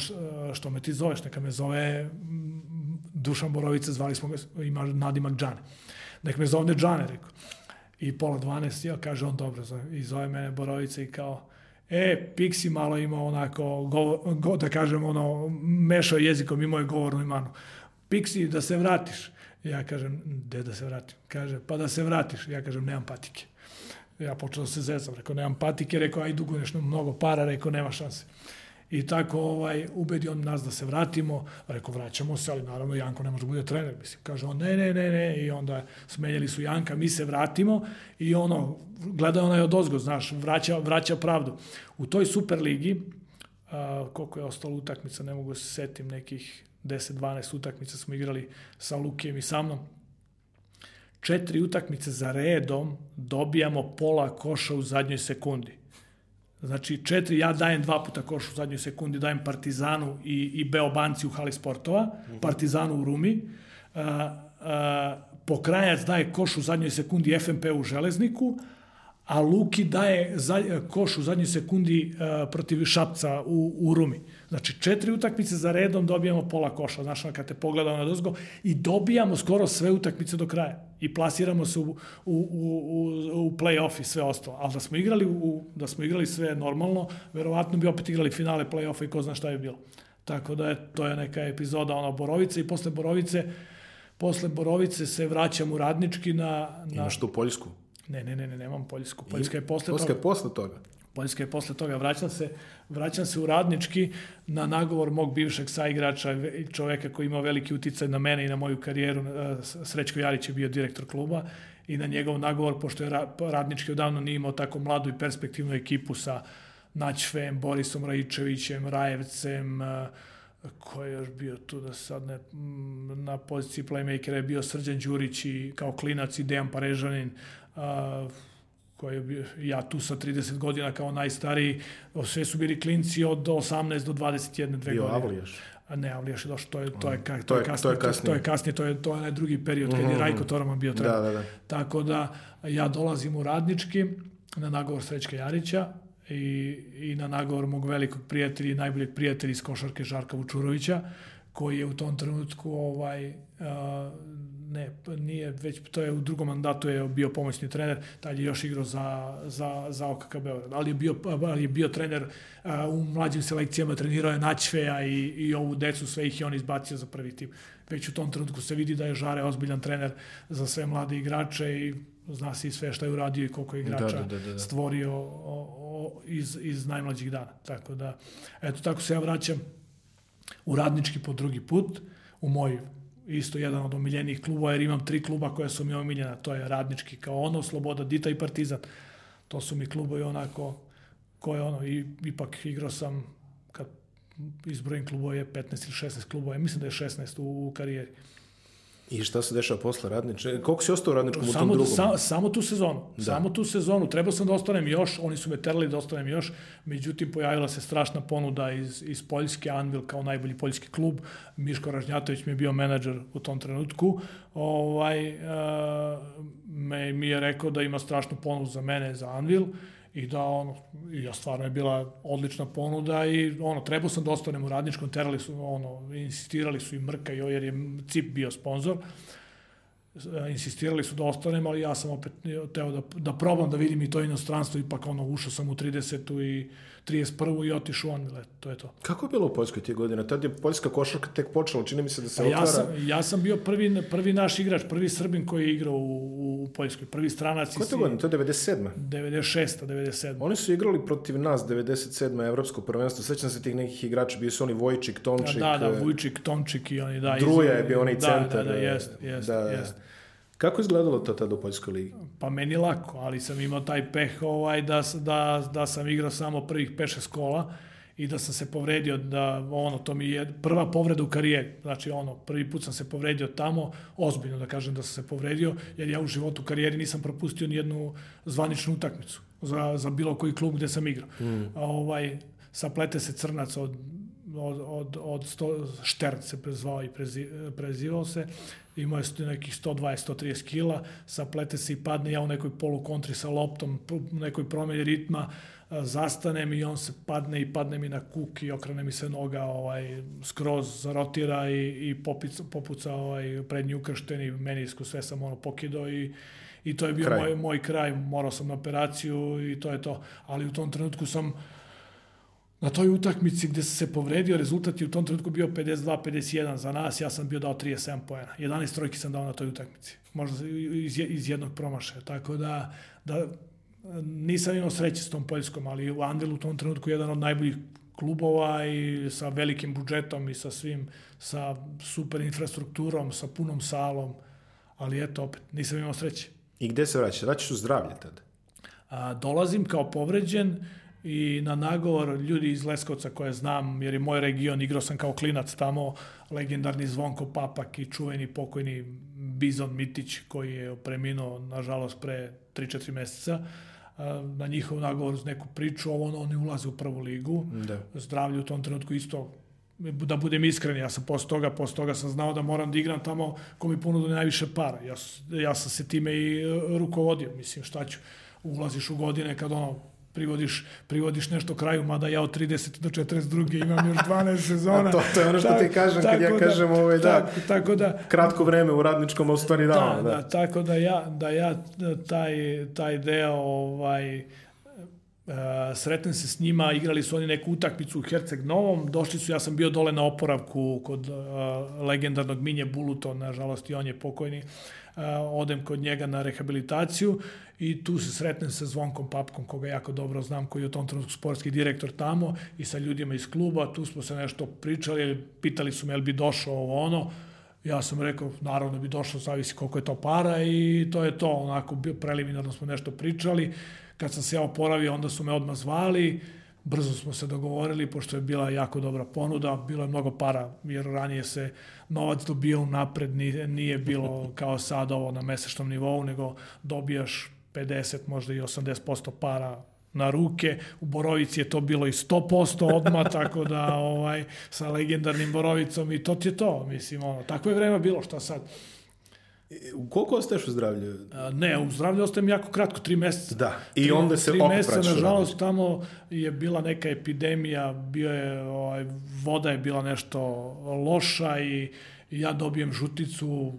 što me ti zoveš, neka me zove Dušan Borovica, zvali smo ga, ima nadimak Džane. Nek me zove Džane, rekao. I pola 12, ja kaže on dobro, i zove mene Borovica i kao, E, Pixi malo ima onako, go, go, da kažem, ono, mešao jezikom, imao je govornu imanu. Pixi, da se vratiš. Ja kažem, gde da se vratim? Kaže, pa da se vratiš. Ja kažem, nemam patike. Ja počeo da se zezam, rekao, nemam patike, rekao, aj dugo nešto mnogo para, rekao, nema šanse. I tako ovaj, ubedi on nas da se vratimo, rekao vraćamo se, ali naravno Janko ne može da bude trener, mislim, kaže on ne, ne, ne, ne, i onda smenjali su Janka, mi se vratimo. I ono, gleda onaj od ozgo, znaš, vraća, vraća pravdu. U toj Superligi, a, koliko je ostalo utakmica, ne mogu da se setim, nekih 10-12 utakmica smo igrali sa Lukijem i sa mnom, četiri utakmice za redom dobijamo pola koša u zadnjoj sekundi Znači, četiri, ja dajem dva puta koš u zadnjoj sekundi, dajem Partizanu i, i Beobanci u hali sportova, mhm. Partizanu u Rumi, uh, uh, Pokrajac daje koš u zadnjoj sekundi FMP u Železniku, a Luki daje za, koš u zadnjoj sekundi uh, protiv Šapca u, u Rumi. Znači, četiri utakmice za redom dobijamo pola koša, znaš, kad te pogleda na dozgo, i dobijamo skoro sve utakmice do kraja. I plasiramo se u, u, u, u, u play-off i sve ostalo. Ali da smo igrali, u, da smo igrali sve normalno, verovatno bi opet igrali finale play-offa i ko zna šta je bilo. Tako da je, to je neka epizoda ona Borovice i posle Borovice posle Borovice se vraćam u Radnički na... na... Imaš tu Poljsku? Ne, ne, ne, ne, nemam Poljsku. Poljska je posle Poljska je posle toga. Poljska je posle toga. Vraćam se, vraćam se u Radnički na nagovor mog bivšeg saigrača, čoveka koji ima veliki uticaj na mene i na moju karijeru. Srećko Jarić je bio direktor kluba i na njegov nagovor, pošto je Radnički odavno nije imao tako mladu i perspektivnu ekipu sa Naćfem, Borisom Rajičevićem, Rajevcem, ko je još bio tu da sad ne, na poziciji playmakera je bio Srđan Đurić i kao klinac i Dejan Parežanin, koji je ja tu sa 30 godina kao najstariji, sve su bili klinci od 18 do 21, dve bio godine. Avlijaš? A ne, Avlijaš je došao, to je, to je, to je, to je, kasnije, to je kasnije, to je, kasnije, to je, to je onaj drugi period kad je mhm. Rajko Toraman bio trener. Da, da, da. Tako da ja dolazim u Radnički na nagovor Srećka Jarića i, i na nagovor mog velikog prijatelja i najboljeg prijatelja iz košarke Žarka Vučurovića, koji je u tom trenutku ovaj, uh, ne, nije, već to je u drugom mandatu je bio pomoćni trener, tad je još igrao za, za, za OKK Beograd, ali je bio, ali je bio trener uh, u mlađim selekcijama, trenirao je Naćveja i, i ovu decu, sve ih je on izbacio za prvi tim. Već u tom trenutku se vidi da je Žare ozbiljan trener za sve mlade igrače i zna se i sve šta je uradio i koliko je da, igrača da, da, da, da. stvorio o, o, iz, iz najmlađih dana. Tako da, eto, tako se ja vraćam u radnički po drugi put, u moj isto jedan od omiljenih klubova, jer imam tri kluba koja su mi omiljena, to je Radnički kao ono, Sloboda, Dita i Partizan. To su mi klubovi onako, koje ono, i, ipak igrao sam, kad izbrojim klubova je 15 ili 16 klubova, mislim da je 16 u, u karijeri. I šta se dešava posle radniče? Koliko si ostao u radničkom samo, u tom drugom? Sa, samo tu sezonu. Da. Samo tu sezonu. Trebao sam da ostanem još, oni su me terali da ostanem još, međutim pojavila se strašna ponuda iz, iz Poljske, Anvil kao najbolji poljski klub. Miško Ražnjatović mi je bio menadžer u tom trenutku. Ovaj, uh, me, mi je rekao da ima strašnu ponudu za mene, za Anvil i da ono, i ja stvarno je bila odlična ponuda i ono, trebao sam da ostanem u radničkom, terali su, ono, insistirali su i Mrka i jer je CIP bio sponsor. insistirali su da ostanem, ali ja sam opet teo da, da probam da vidim i to inostranstvo, ipak ono, ušao sam u 30. i 31. i otišao on, to je to. Kako je bilo u Poljskoj tije godine? Tad je poljska košarka tek počela, čini mi se da se pa otvara... Ja sam, ja sam bio prvi, prvi naš igrač, prvi Srbin koji je igrao u, u Poljskoj, prvi stranac. Koje to godine? To je 97. 96. 97. Oni su igrali protiv nas 97. Evropsko prvenstvo. Sećam se tih nekih igrača, bio su oni Vojčik, Tomčik. Da, da, Vojčik, Tomčik i oni, da. Druja je bio onaj da, centar. Da, da, jest, jest, da, jest. Kako izgledalo to tada u Poljskoj ligi? Pa meni lako, ali sam imao taj peh ovaj, da, da, da sam igrao samo prvih 5-6 kola i da sam se povredio da ono to mi je prva povreda u karijeri znači ono prvi put sam se povredio tamo ozbiljno da kažem da sam se povredio jer ja u životu u karijeri nisam propustio ni jednu zvaničnu utakmicu za, za bilo koji klub gde sam igrao mm. a ovaj saplete se crnac od od, od, od sto, Štern se prezvao i prezi, prezivao se, imao je nekih 120-130 kila, saplete se i padne, ja u nekoj polu kontri sa loptom, u nekoj promeni ritma, zastanem i on se padne i padne mi na kuk i okrene mi se noga, ovaj, skroz zarotira i, i popica, popuca ovaj, prednji ukršten i menisku, sve sam ono pokidao i i to je bio kraj. moj, moj kraj, morao sam na operaciju i to je to. Ali u tom trenutku sam na toj utakmici gde se povredio, rezultat je u tom trenutku bio 52-51 za nas, ja sam bio dao 37 poena. 11 trojki sam dao na toj utakmici. Možda iz, iz jednog promašaja. Tako da, da nisam imao sreće s tom Poljskom, ali u Andelu u tom trenutku jedan od najboljih klubova i sa velikim budžetom i sa svim, sa super infrastrukturom, sa punom salom, ali eto, opet, nisam imao sreće. I gde se vraćaš? Vraćaš u zdravlje tada? A, dolazim kao povređen, i na nagovor ljudi iz Leskovca koje znam, jer je moj region, igrao sam kao klinac tamo, legendarni Zvonko Papak i čuveni pokojni Bizon Mitić koji je preminuo, nažalost, pre 3-4 meseca na njihov nagovor uz neku priču, ovo oni ulaze u prvu ligu. Da. Zdravlje u tom trenutku isto da budem iskren, ja sam posle toga, posle toga sam znao da moram da igram tamo ko mi ponudu najviše para. Ja, ja sam se time i e, rukovodio, mislim šta ću, ulaziš u godine kad ono privodiš, privodiš nešto kraju, mada ja od 30 do 42. imam još 12 sezona. to, to je ono što ti kažem kad ja da, kažem ovaj, da, tako, tako da, kratko vreme u radničkom, u stvari da, da, da. da. tako da ja, da ja taj, taj deo ovaj, Uh, sretnem se s njima, igrali su oni neku utakmicu u Herceg Novom, došli su, ja sam bio dole na oporavku kod uh, legendarnog Minje Buluto, nažalost i on je pokojni, uh, odem kod njega na rehabilitaciju i tu se sretnem sa Zvonkom Papkom, koga jako dobro znam, koji je u tom trenutku sportski direktor tamo i sa ljudima iz kluba, tu smo se nešto pričali, pitali su me jel bi došao ovo ono, ja sam rekao, naravno bi došao, zavisi koliko je to para i to je to, onako preliminarno smo nešto pričali, kad sam se ja oporavio, onda su me odmah zvali, brzo smo se dogovorili, pošto je bila jako dobra ponuda, bilo je mnogo para, jer ranije se novac dobio napred, nije, nije bilo kao sad ovo na mesečnom nivou, nego dobijaš 50, možda i 80% para na ruke. U Borovici je to bilo i 100% odma, tako da ovaj, sa legendarnim Borovicom i to ti je to. Mislim, ono, tako je vreme bilo, šta sad? U koliko ostaješ u zdravlju? A, ne, u zdravlju ostajem jako kratko, tri meseca. Da, i tri, onda se opet meseca, nažalost, tamo je bila neka epidemija, bio je, ovaj, voda je bila nešto loša i ja dobijem žuticu,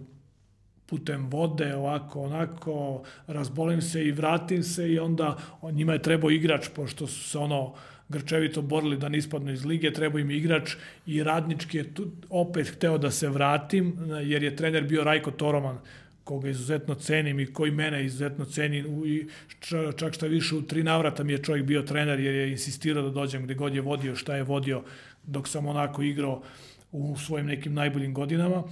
putem vode, ovako, onako, razbolim se i vratim se i onda njima je trebao igrač, pošto su se ono grčevito borili da ne ispadnu iz lige, trebao im igrač i radnički je tu opet hteo da se vratim, jer je trener bio Rajko Toroman, koga izuzetno cenim i koji mene izuzetno ceni i čak šta više u tri navrata mi je čovjek bio trener jer je insistirao da dođem gde god je vodio, šta je vodio dok sam onako igrao u svojim nekim najboljim godinama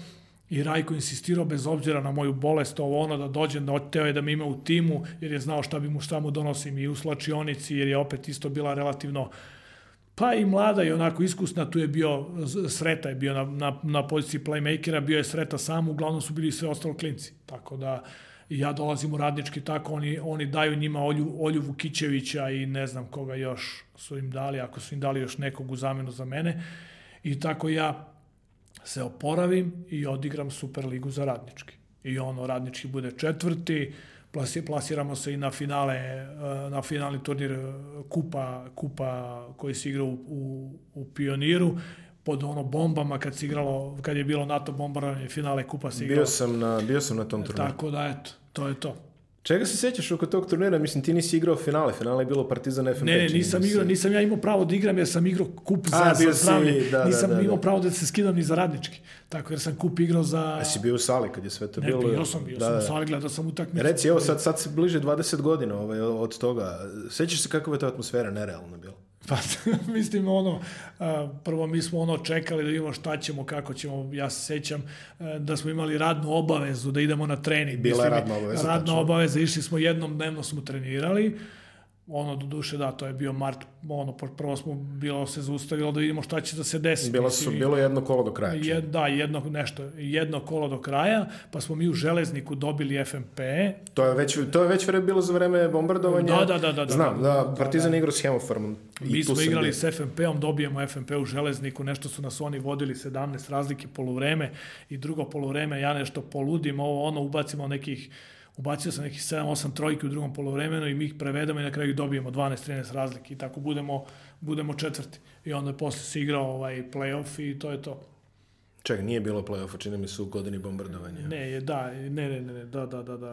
I Rajko insistirao bez obzira na moju bolest, ovo ono da dođem, da oteo je da me ima u timu, jer je znao šta bi mu šta mu donosim i u slačionici, jer je opet isto bila relativno pa i mlada i onako iskusna, tu je bio Sreta je bio na, na, na poziciji playmakera, bio je Sreta sam, uglavnom su bili sve ostalo klinci. Tako da ja dolazim u radnički tako, oni, oni daju njima Olju, Olju Vukićevića i ne znam koga još su im dali, ako su im dali još nekog u zamenu za mene. I tako ja se oporavim i odigram Superligu za radnički. I ono, radnički bude četvrti, plasiramo se i na finale, eh, na finalni turnir eh, kupa, kupa koji se igra u, u, u Pioniru, pod ono bombama kad se igralo, kad je bilo NATO bombardovanje, finale kupa se igralo. Bio sam na, bio sam na tom turniru. Tako da, eto, to je to. Čega se sećaš oko tog turnira? Mislim, ti nisi igrao finale. Finale je bilo Partizan FNP. Ne, ne, nisam igrao, nisam ja imao pravo da igram jer sam igrao kup za, A, za si, zdravlje. da, da, nisam da, da. imao pravo da se skidam ni za radnički. Tako jer sam kup igrao za... A si bio u sali kad je sve to Ne, bilo? bio sam, bio Da, sam u da. sali, gledao sam utakmicu. Reci, evo sad, sad se bliže 20 godina ovaj, od toga. Sećaš se kakva je ta atmosfera nerealna bila? Pa, mislim, ono, prvo mi smo ono čekali da vidimo šta ćemo, kako ćemo, ja se sećam a, da smo imali radnu obavezu da idemo na trening. Bila je radna obaveza, Radna tačno. obaveza, išli smo jednom dnevno smo trenirali, ono, do duše, da, to je bio mart, ono, prvo smo, bilo se zaustavilo da vidimo šta će da se desi. Bilo, su, bilo je jedno kolo do kraja. čini. Jed, da, jedno, nešto, jedno kolo do kraja, pa smo mi u Železniku dobili FMP, To je već, to je već vre- bilo za vreme bombardovanja. Da, da, da, da, da. Znam, da, Partizan igrao s Hemofarmom. Mi smo igrali s FMP-om, dobijemo FMP u železniku, nešto su nas oni vodili 17 razlike poluvreme i drugo poluvreme, ja nešto poludim, ovo ono, ubacimo nekih ubacio sam nekih 7-8 trojki u drugom poluvremenu i mi ih prevedemo i na kraju dobijemo 12-13 razlike i tako budemo, budemo četvrti. I onda posle se igrao ovaj play-off i to je to. Čekaj, nije bilo play-offa, čini mi se u godini bombardovanja. Ne, je, da, ne, ne, ne, da, da, da, da.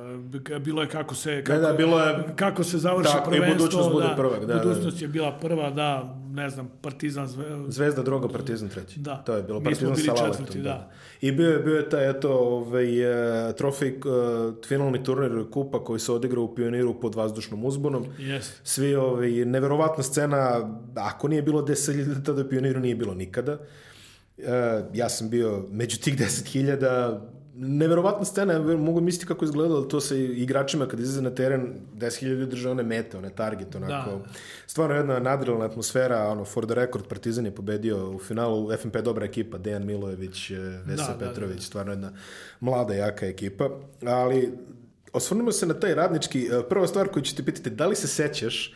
Bilo je kako se, kako, da, bilo je- kako se završi Tako, i prvenstvo. budućnost bude da, prvak, da, da. Budućnost je bila prva, da, ne znam, Partizan, Zve- Zvezda druga, Partizan treći. Da. To je bilo Mi Partizan sa četvrti, da. I bio je, bio je taj, eto, ovaj, e, trofej, e, finalni turnir kupa koji se odigrao u Pioniru pod vazdušnom uzbunom. Jeste. Svi, ovaj, neverovatna scena, ako nije bilo 10.000, tada u Pioniru nije bilo nikada. E, ja sam bio među tih 10.000, neverovatna scena, mogu misliti kako je izgledalo to sa igračima kad izlaze na teren, 10.000 ljudi drže one mete, one target, onako. Da. Stvarno jedna nadrealna atmosfera, ono, for the record, Partizan je pobedio u finalu, FNP dobra ekipa, Dejan Milojević, e, Vesa Da, da, Petrović, stvarno jedna mlada, jaka ekipa, ali osvrnimo se na taj radnički, e, prva stvar koju ću te pitati, da li se sećaš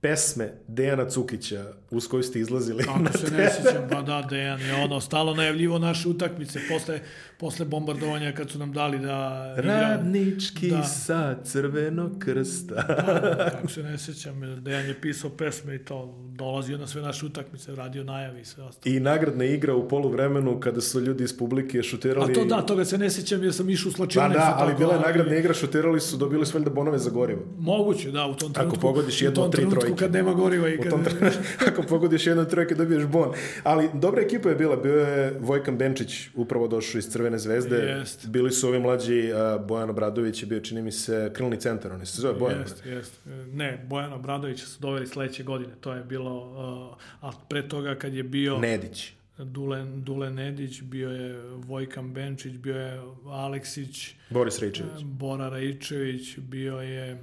pesme Dejana Cukića uz koju ste izlazili na Kako se ne sjećam, pa da, Dejan je ono, stalo najavljivo naše utakmice posle, posle bombardovanja kad su nam dali da. Radnički Da. sa crvenog krsta. Da, kako se ne sjećam, Dejan je pisao pesme i to, dolazio na sve naše utakmice, radio najavi i sve ostalo. I nagradna igra u poluvremenu kada su ljudi iz publike šutirali... A to da, toga se ne sjećam jer sam išao u Da, slačionicu. da, ali bila je nagradna igra, šutirali su, dobili su valjda bonove za gorivo. Moguće, da, u tom trenutku. pogodiš u jednu tom od tri trenutku trojke. kad nema goriva i kad... tom ako pogodiš jednu trojke dobiješ bon. Ali dobra ekipa je bila, bio je Vojkan Benčić, upravo došao iz Crvene zvezde. Jest. Bili su ovi mlađi, a, Bojan Obradović je bio, čini mi se, krilni centar, on se zove Bojan. Jest, jest. Ne, Bojana Obradovića su doveli sledeće godine. To je bilo, uh, a pre toga kad je bio Nedić. Dule, Dule Nedić, bio je Vojkan Benčić, bio je Aleksić, Boris Rejčević. Bora Raičević, bio je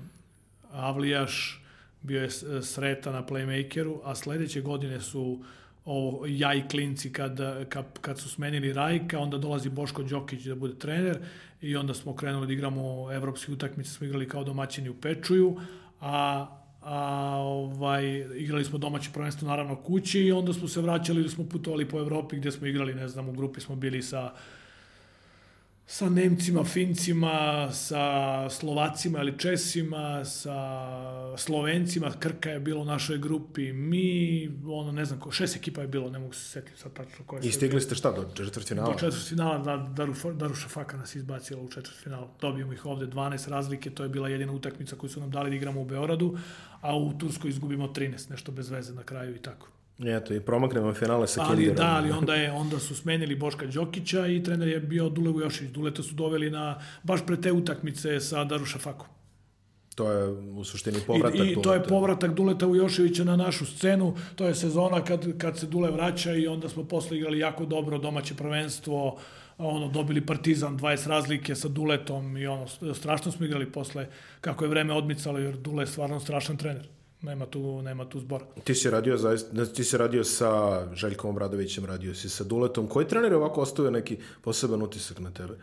Avlijaš, bio je S- Sreta na playmakeru, a sledeće godine su ovo, ja i klinci kad, kad, kad su smenili Rajka, onda dolazi Boško Đokić da bude trener i onda smo krenuli da igramo evropske utakmice, smo igrali kao domaćini u Pečuju, a a ovaj igrali smo domaće prvenstvo naravno kući i onda smo se vraćali ili smo putovali po Evropi gde smo igrali, ne znam, u grupi smo bili sa sa Nemcima, Fincima, sa Slovacima ili Česima, sa Slovencima, Krka je bilo u našoj grupi, mi, ono, ne znam, ko, šest ekipa je bilo, ne mogu se setiti sad tačno koje I stigli ste šta, do četvrtfinala? Do četvrtfinala, da, Daruša, Daruša Faka nas izbacila u četvrtfinalu. Dobijemo ih ovde 12 razlike, to je bila jedina utakmica koju su nam dali da igramo u Beoradu, a u Turskoj izgubimo 13, nešto bez veze na kraju i tako. Eto, i promaknemo finale sa Ali Kinderom. da, ali onda je onda su smenili Boška Đokića i trener je bio Dule Vujošević. Duleta su doveli na baš pre te utakmice sa Daruša Fakom. To je u suštini povratak. I, i to je Duleta. povratak Duleta Vujoševića na našu scenu. To je sezona kad, kad se Dule vraća i onda smo posle igrali jako dobro domaće prvenstvo ono dobili Partizan 20 razlike sa Duletom i ono strašno smo igrali posle kako je vreme odmicalo jer Dule je stvarno strašan trener. Nema tu, nema tu zbora. Ti si radio zaista, ti si radio sa Željkom Obradovićem, radio si sa Duletom. Koji trener je ovako ostavio neki poseban utisak na tebe?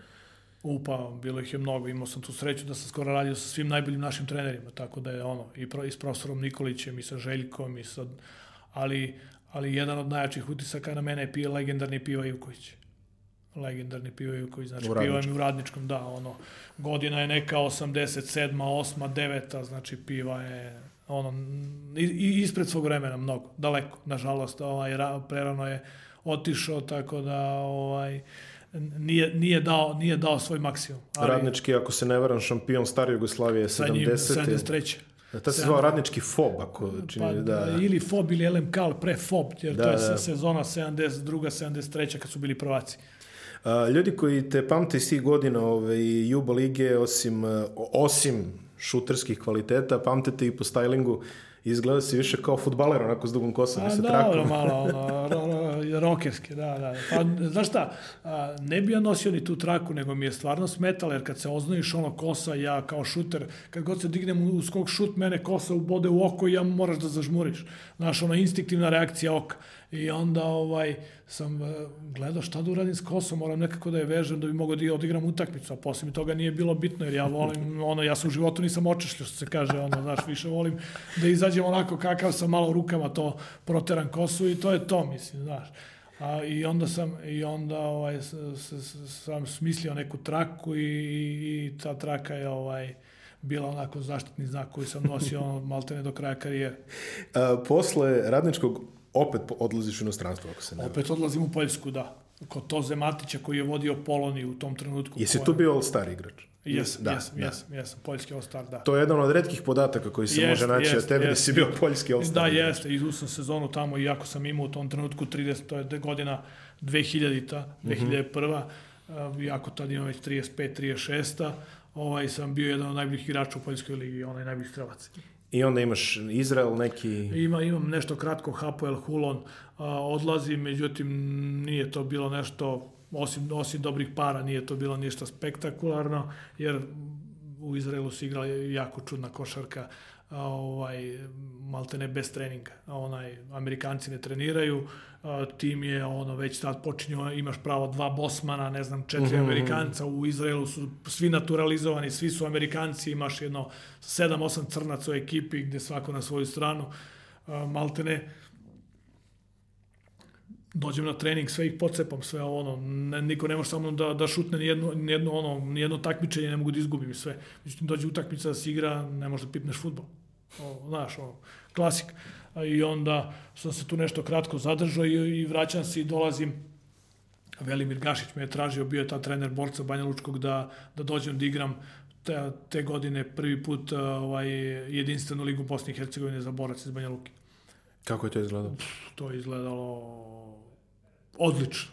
Upa, bilo ih je mnogo. Imao sam tu sreću da sam skoro radio sa svim najboljim našim trenerima, tako da je ono, i, pro, i s profesorom Nikolićem, i sa Željkom, i sa... Ali, ali jedan od najjačih utisaka na mene je pije legendarni Piva Ivković. Legendarni Piva Ivković, znači U piva mi u radničkom, da, ono, godina je neka 87. 8. 9. znači piva je ono, ispred svog vremena mnogo, daleko, nažalost, ovaj, ra- prerano je otišao, tako da ovaj, nije, nije, dao, nije dao svoj maksimum. Ali, Radnički, ako se ne varam, šampion stare Jugoslavije 70. Sa njim 73. Da, se zvao radnički FOB, ako čini, pa, da. Ili FOB ili LMK, ali pre FOB, jer da, to je da. sezona 72. 73. kad su bili prvaci. A, ljudi koji te pamte iz tih godina ove, Juba Lige, osim, osim šuterskih kvaliteta, pamtete i po stylingu izgleda si više kao futbaler, onako s dugom kosom. A, se dobro, malo, ono, ro, ro, rokerski, da, da. Pa, znaš šta, a, ne bi ja nosio ni tu traku, nego mi je stvarno smetalo, jer kad se oznojiš ono kosa, ja kao šuter, kad god se dignem u skok šut, mene kosa ubode u oko i ja moraš da zažmuriš. Znaš, ono, instinktivna reakcija oka. I onda ovaj, sam e, gledao šta da uradim s kosom, moram nekako da je vežem da bi mogao da odigram utakmicu, a posle mi toga nije bilo bitno, jer ja volim, ono, ja sam u životu nisam očešljio, što se kaže, ono, znaš, više volim da izađem onako kakav sam malo rukama to proteran kosu i to je to, mislim, znaš. A, I onda sam, i onda ovaj, s, s, s, sam smislio neku traku i, i, ta traka je ovaj, bila onako zaštitni znak koji sam nosio maltene do kraja karijere. A, posle radničkog opet odlaziš u inostranstvo, ako se ne Opet odlazim u Poljsku, da. Kod Toze Matića koji je vodio Poloniju u tom trenutku. Jesi tu bio all-star igrač? Jesam, da, jesam, da. jesam, jesam, poljski all-star, da. To je jedan od redkih podataka koji se jest, može naći jest, od tebe jest. da si bio poljski all-star. Da, jeste, izu sam sezonu tamo, iako sam imao u tom trenutku 30, to je godina 2000-ta, 2001 mm -hmm. iako tad imam već 35, 36 ovaj, sam bio jedan od najboljih igrača u Poljskoj ligi, onaj najboljih strelac. I onda imaš Izrael neki... Ima, imam nešto kratko, Hapoel Hulon a, odlazi, međutim nije to bilo nešto, osim, osim dobrih para, nije to bilo ništa spektakularno, jer u Izraelu su igrali jako čudna košarka, a, ovaj, maltene bez treninga. A onaj, Amerikanci ne treniraju, tim je ono već sad počinio, imaš pravo dva bosmana, ne znam, četiri mm -hmm. Amerikanca, u Izraelu su svi naturalizovani, svi su Amerikanci, imaš jedno sedam, osam crnaca u ekipi gde svako na svoju stranu, maltene dođem na trening, sve ih pocepam, sve ono, ne, niko ne može samo da, da šutne ni jedno, ni jedno, ono, ni jedno takmičenje, ne mogu da izgubim sve. Međutim, dođe utakmica da se igra, ne može da pipneš futbol. O, znaš, ono, klasik. I onda sam se tu nešto kratko zadržao i, i vraćam se i dolazim Velimir Gašić me je tražio, bio je ta trener borca Banja Lučkog da, da dođem da igram te, te godine prvi put ovaj, jedinstvenu ligu Bosne i Hercegovine za borac iz Banja Luki. Kako je to izgledalo? To je izgledalo odlično.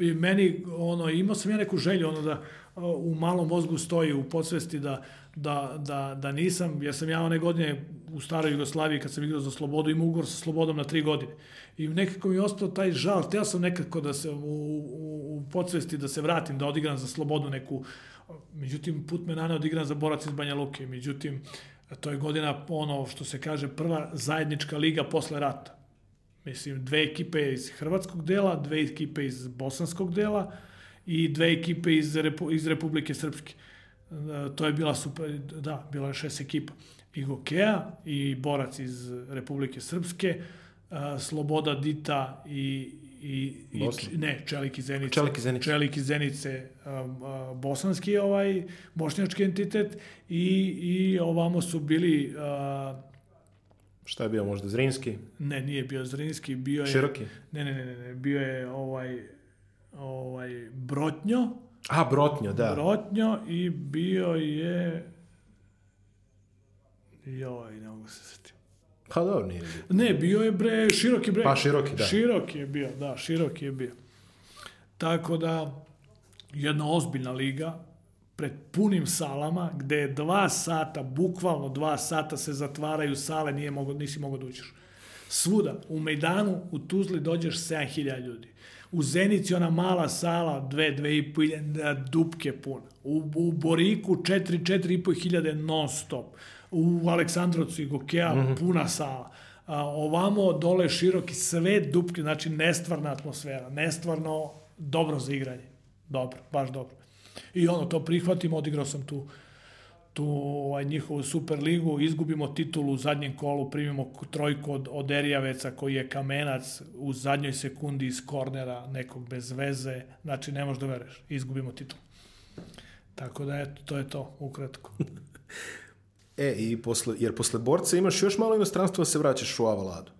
I meni, ono, imao sam ja neku želju, ono, da u malom mozgu stoji u podsvesti da, da, da, da nisam, jer sam ja one godine u staroj Jugoslaviji kad sam igrao za Slobodu imao ugovor sa Slobodom na tri godine. I nekako mi je ostao taj žal, teo sam nekako da se u, u, u podsvesti da se vratim, da odigram za Slobodu neku, međutim put me nane odigram za Borac iz Banja Luke, međutim to je godina ono što se kaže prva zajednička liga posle rata Mislim, dve ekipe iz hrvatskog dela, dve ekipe iz bosanskog dela i dve ekipe iz, Repu, iz Republike Srpske. E, to je bila super, da, bila je šest ekipa. I Gokeja, i Borac iz Republike Srpske, e, Sloboda Dita i, i, i ne, Čelik iz Zenice. Čelik iz Zenice. Čelik iz Zenice, bosanski ovaj, bošnjački entitet i, i ovamo su bili Šta je bio, možda Zrinski? Ne, nije bio Zrinski, bio je... Široki? Ne, ne, ne, ne, bio je ovaj, ovaj Brotnjo. A, Brotnjo, da. Brotnjo i bio je... Joj, ne mogu se setiti. Pa dobro, nije bio. Ne, bio je bre, široki bre. Pa široki, da. Široki je bio, da, široki je bio. Tako da, jedna ozbiljna liga, pred punim salama, gde je dva sata, bukvalno dva sata se zatvaraju sale, nije mogo, nisi mogao da uđeš. Svuda, u Mejdanu, u Tuzli dođeš 7000 ljudi. U Zenici ona mala sala, dve, dve i po hiljade, dupke puna. U, u Boriku 4, 4 i po hiljade non stop. U Aleksandrovcu i Gokeja mm -hmm. puna sala. A, ovamo dole široki sve dupke, znači nestvarna atmosfera, nestvarno dobro za igranje. Dobro, baš dobro. I ono, to prihvatim, odigrao sam tu tu ovaj, njihovu super ligu, izgubimo titulu u zadnjem kolu, primimo trojku od, od Erijaveca koji je kamenac u zadnjoj sekundi iz kornera nekog bez veze, znači ne možeš da vereš, izgubimo titulu. Tako da, eto, to je to, ukratko. e, i posle, jer posle borca imaš još malo inostranstva da se vraćaš u Avaladu?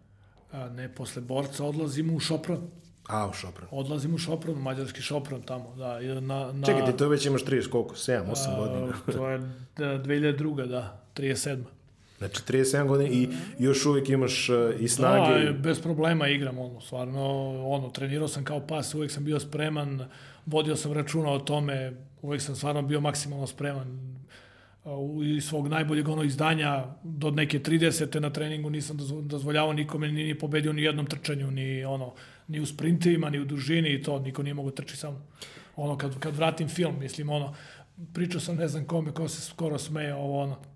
A, ne, posle borca odlazimo u Šopron. A, u Šopron. Odlazim u Šopron, mađarski Šopron tamo, da. Na, na, Čekaj, ti to već imaš 30, koliko? 7, 8 a, godina. To je da, 2002. da, 37. Znači, 37 godina i još uvijek imaš uh, i snage. Da, bez problema igram, ono, stvarno, ono, trenirao sam kao pas, uvijek sam bio spreman, vodio sam računa o tome, uvijek sam stvarno bio maksimalno spreman, i svog najboljeg ono izdanja do neke 30. na treningu nisam dozvoljavao nikome ni, ni pobedio ni jednom trčanju ni ono ni u sprintovima ni u dužini i to niko nije mogao trči samo. Ono kad kad vratim film mislim ono pričao sam ne znam kome ko se skoro smeje ovo ono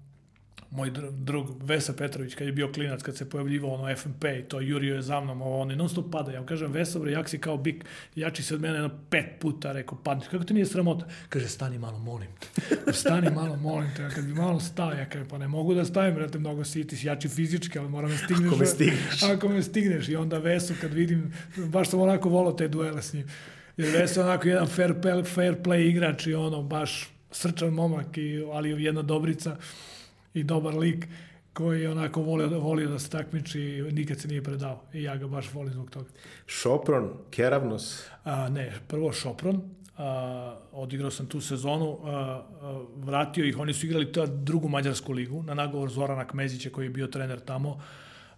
moj drug Vesa Petrović kad je bio klinac kad se pojavljivao ono FMP i to jurio je za mnom ovo on non stop pada ja mu kažem Vesa bre jak si kao bik jači se od mene na pet puta rekao padneš kako ti nije sramota? Kaže stani malo molim te. Stani malo molim te. Ja kad bi malo stao ja kažem pa ne mogu da stavim brate mnogo si ti jači fizički ali moram da stigneš ako me stigneš. Ako me stigneš. I onda Vesu kad vidim baš sam onako volao te duele s njim. Jer Vesa onako jedan fair play, fair play igrač i ono baš srčan momak i, ali jedna dobrica i dobar lik koji je onako volio, volio da se takmiči i nikad se nije predao. I ja ga baš volim zbog toga. Šopron, Keravnos? A, ne, prvo Šopron. A, odigrao sam tu sezonu, a, a, vratio ih, oni su igrali ta drugu mađarsku ligu, na nagovor Zorana Kmezića koji je bio trener tamo.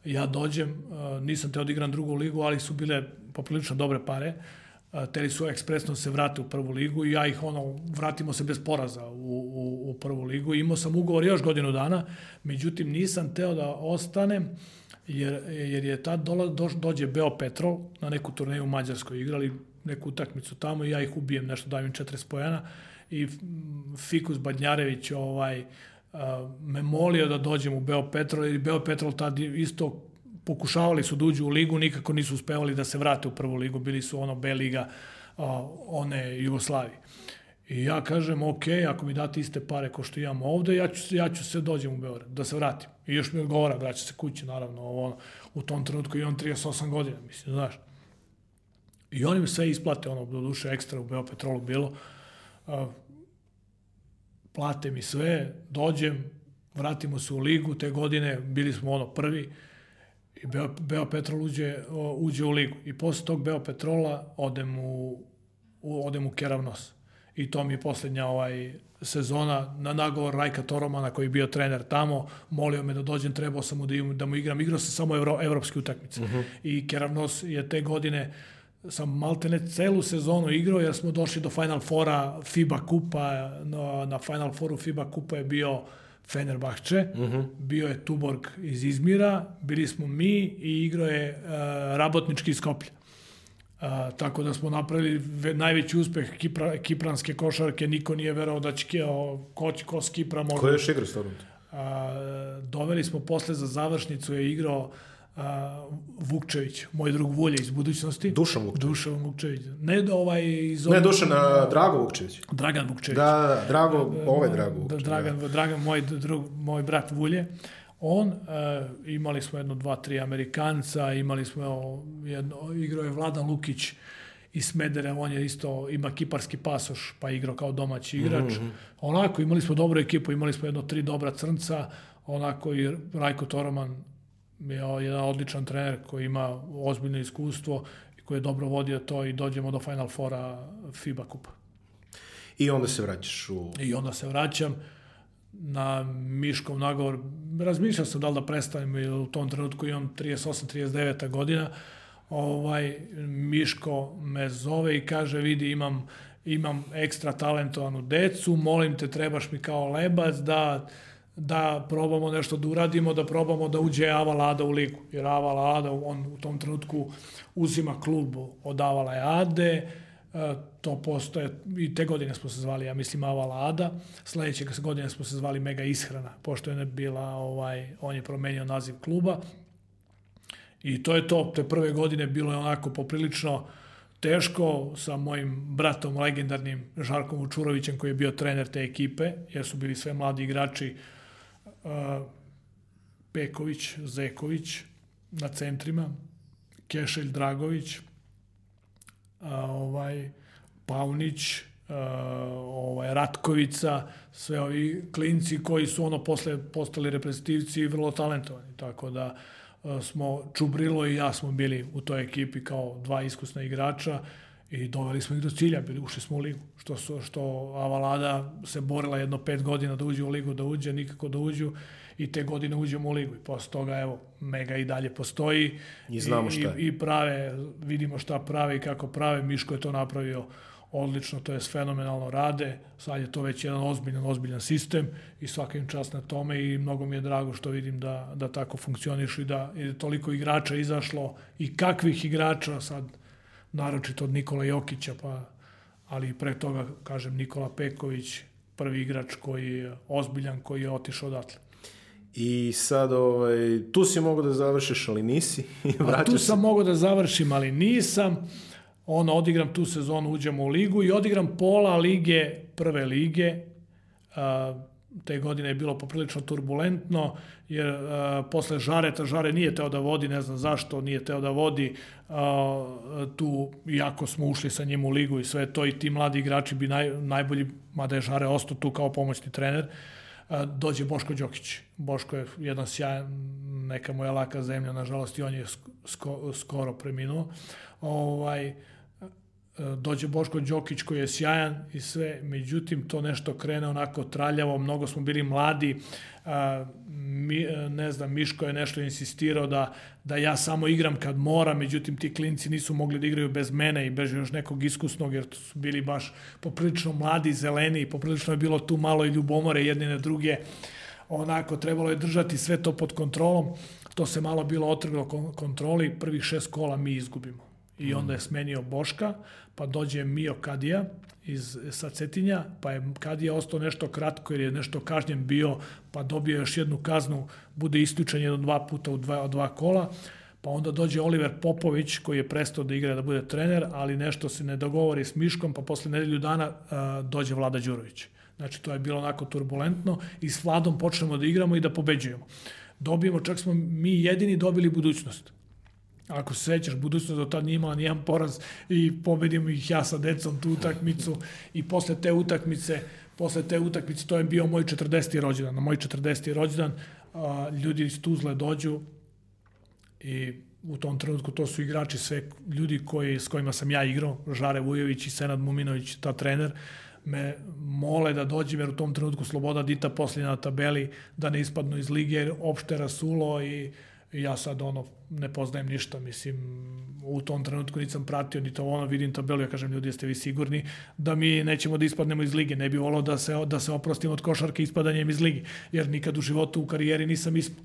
Ja dođem, a, nisam te odigran drugu ligu, ali su bile poprilično dobre pare teli su ekspresno se vrate u prvu ligu i ja ih ono, vratimo se bez poraza u, u, u prvu ligu. Imao sam ugovor još godinu dana, međutim nisam teo da ostanem jer, jer je tad dola, do, dođe Beo Petrol na neku turneju u Mađarskoj, igrali neku utakmicu tamo i ja ih ubijem nešto, dajem im 40 pojena i Fikus Badnjarević ovaj, me molio da dođem u Beo Petrol, jer Beo Petrol tad isto pokušavali su da uđu u ligu, nikako nisu uspevali da se vrate u prvu ligu, bili su ono B liga a, one Jugoslavije. I ja kažem, ok, ako mi date iste pare ko što imam ovde, ja ću, ja ću se dođem u Beograd, da se vratim. I još mi odgovara, vraća se kući, naravno, ovo, u tom trenutku i on 38 godina, mislim, znaš. I oni mi sve isplate, ono, do duše ekstra u Beopetrolu bilo. A, plate mi sve, dođem, vratimo se u ligu te godine, bili smo ono prvi, i Beo, Beo Petrol uđe, uđe u ligu. I posle tog Beo Petrola odem u, u, odem u Keravnos. I to mi je poslednja ovaj, sezona na nagovor Rajka Toromana koji je bio trener tamo, molio me da dođem, trebao sam mu da, im, da mu igram. Igrao sam samo evro, evropske utakmice. Uh mhm. -huh. I Keravnos je te godine sam maltene celu sezonu igrao jer smo došli do Final Fora FIBA kupa, na, na Final Foru FIBA kupa je bio uh, Fenerbahče, uh mhm. -huh. bio je Tuborg iz Izmira, bili smo mi i igrao je uh, Rabotnički Skoplje. Uh, tako da smo napravili najveći uspeh Kipra, kipranske košarke, niko nije verao da će ko, ko s Kipra mogu. Ko je još igrao s tobom? Uh, doveli smo posle za završnicu je igrao a, Vukčević, moj drug Vulje iz budućnosti. Dušan Vukčević. Dušan Vukčević. Ne da ovaj iz Ne Dušan, a, Drago Vukčević. Dragan Vukčević. Da, da, da Drago, ovaj Drago da, Vukčević. Dragan, da. Dragan, moj drug, moj brat Vulje. On, e, imali smo jedno, dva, tri Amerikanca, imali smo jedno, igrao je Vladan Lukić iz Smedere, on je isto, ima kiparski pasoš, pa igrao kao domaći igrač. Mm -hmm. Onako, imali smo dobru ekipu, imali smo jedno, tri dobra crnca, onako i Rajko Toroman, je jedan odličan trener koji ima ozbiljno iskustvo i koji je dobro vodio to i dođemo do Final Fora FIBA kupa. I onda se vraćaš u... I onda se vraćam na Miškov nagovor. Razmišljao sam da li da prestanem ili u tom trenutku imam 38-39 godina. Ovaj, Miško me zove i kaže vidi imam, imam ekstra talentovanu decu, molim te trebaš mi kao lebac da da probamo nešto da uradimo, da probamo da uđe Ava Lada u ligu. Jer Ava Lada, on u tom trenutku uzima klub od Avala Ade, e, to postoje, i te godine smo se zvali, ja mislim, Ava Lada, sledeće godine smo se zvali Mega Ishrana, pošto je ne bila, ovaj, on je promenio naziv kluba, i to je to, te prve godine bilo je onako poprilično teško sa mojim bratom legendarnim Žarkom Vučurovićem koji je bio trener te ekipe, jer su bili sve mladi igrači Peković, Zeković na centrima, Kešelj Dragović, a, ovaj, Paunić, a, ovaj, Ratkovica, sve ovi klinci koji su ono posle postali reprezentativci i vrlo talentovani. Tako da smo, Čubrilo i ja smo bili u toj ekipi kao dva iskusna igrača i doveli smo ih do cilja, bili ušli smo u ligu. Što, su, što Avalada se borila jedno pet godina da uđe u ligu, da uđe, nikako da uđu. I te godine uđemo u ligu. I posle toga evo Mega i dalje postoji. I znamo šta i, i prave vidimo šta prave i kako prave. Miško je to napravio odlično, to je fenomenalno rade, sad je to već jedan ozbiljan, ozbiljan sistem i svaka im čast na tome i mnogo mi je drago što vidim da, da tako funkcioniš i da je toliko igrača izašlo i kakvih igrača sad, naročito od Nikola Jokića, pa, ali pre toga, kažem, Nikola Peković, prvi igrač koji je ozbiljan, koji je otišao odatle. I sad, ovaj, tu si mogao da završiš, ali nisi. A tu sam mogao da završim, ali nisam ono, odigram tu sezonu, uđemo u ligu i odigram pola lige, prve lige. A, te godine je bilo poprilično turbulentno, jer a, posle Žareta, Žare nije teo da vodi, ne znam zašto nije teo da vodi, a, tu, iako smo ušli sa njim u ligu i sve to, i ti mladi igrači bi naj, najbolji, mada je Žare ostao tu kao pomoćni trener, a, dođe Boško Đokić. Boško je jedan sjajan, neka moja laka zemlja, nažalost i on je sko, skoro preminuo. Ovaj, dođe Boško Đokić koji je sjajan i sve, međutim to nešto krene onako traljavo, mnogo smo bili mladi, a, mi, ne znam, Miško je nešto insistirao da, da ja samo igram kad mora, međutim ti klinci nisu mogli da igraju bez mene i bez još nekog iskusnog, jer su bili baš poprilično mladi, zeleni, poprilično je bilo tu malo i ljubomore jedne na druge, onako trebalo je držati sve to pod kontrolom, to se malo bilo otrglo kontroli, prvih šest kola mi izgubimo i onda je smenio Boška, pa dođe Mio Kadija iz, sa Cetinja, pa je Kadija ostao nešto kratko jer je nešto kažnjen bio, pa dobio još jednu kaznu, bude isključen jedno dva puta u dva, dva kola, pa onda dođe Oliver Popović koji je prestao da igra da bude trener, ali nešto se ne dogovori s Miškom, pa posle nedelju dana a, dođe Vlada Đurović. Znači, to je bilo onako turbulentno i s Vladom počnemo da igramo i da pobeđujemo. Dobijemo, čak smo mi jedini dobili budućnost Ako se sećaš, budućnost do tad nije imala nijedan poraz i pobedimo ih ja sa decom tu utakmicu i posle te utakmice, posle te utakmice, to je bio moj 40. rođendan. Na moj 40. rođendan ljudi iz Tuzle dođu i u tom trenutku to su igrači sve ljudi koji, s kojima sam ja igrao, Žare Vujović i Senad Muminović, ta trener, me mole da dođem jer u tom trenutku Sloboda Dita posljednja na tabeli da ne ispadnu iz lige, opšte rasulo i I ja sad ono ne poznajem ništa, mislim u tom trenutku nisam pratio ni to ono, vidim tabelu, ja kažem ljudi jeste vi sigurni da mi nećemo da ispadnemo iz lige, ne bi volao da se, da se oprostimo od košarke ispadanjem iz lige, jer nikad u životu u karijeri nisam ispao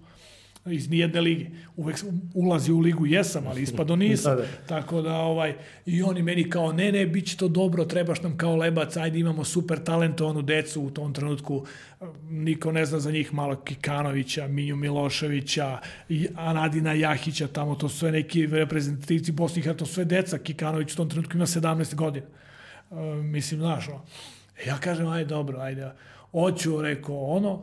iz nijedne lige. Uvek ulazi u ligu jesam, ali ispado nisam. da, da. Tako da ovaj i oni meni kao ne ne biće to dobro, trebaš nam kao lebac, ajde imamo super talentovanu decu u tom trenutku. Niko ne zna za njih malo Kikanovića, Minju Miloševića, Anadina Jahića, tamo to su sve neki reprezentativci Bosne i Hercegovine, sve deca. Kikanović u tom trenutku ima 17 godina. Uh, mislim, znaš, no. ja kažem, ajde, dobro, ajde, hoću, rekao, ono,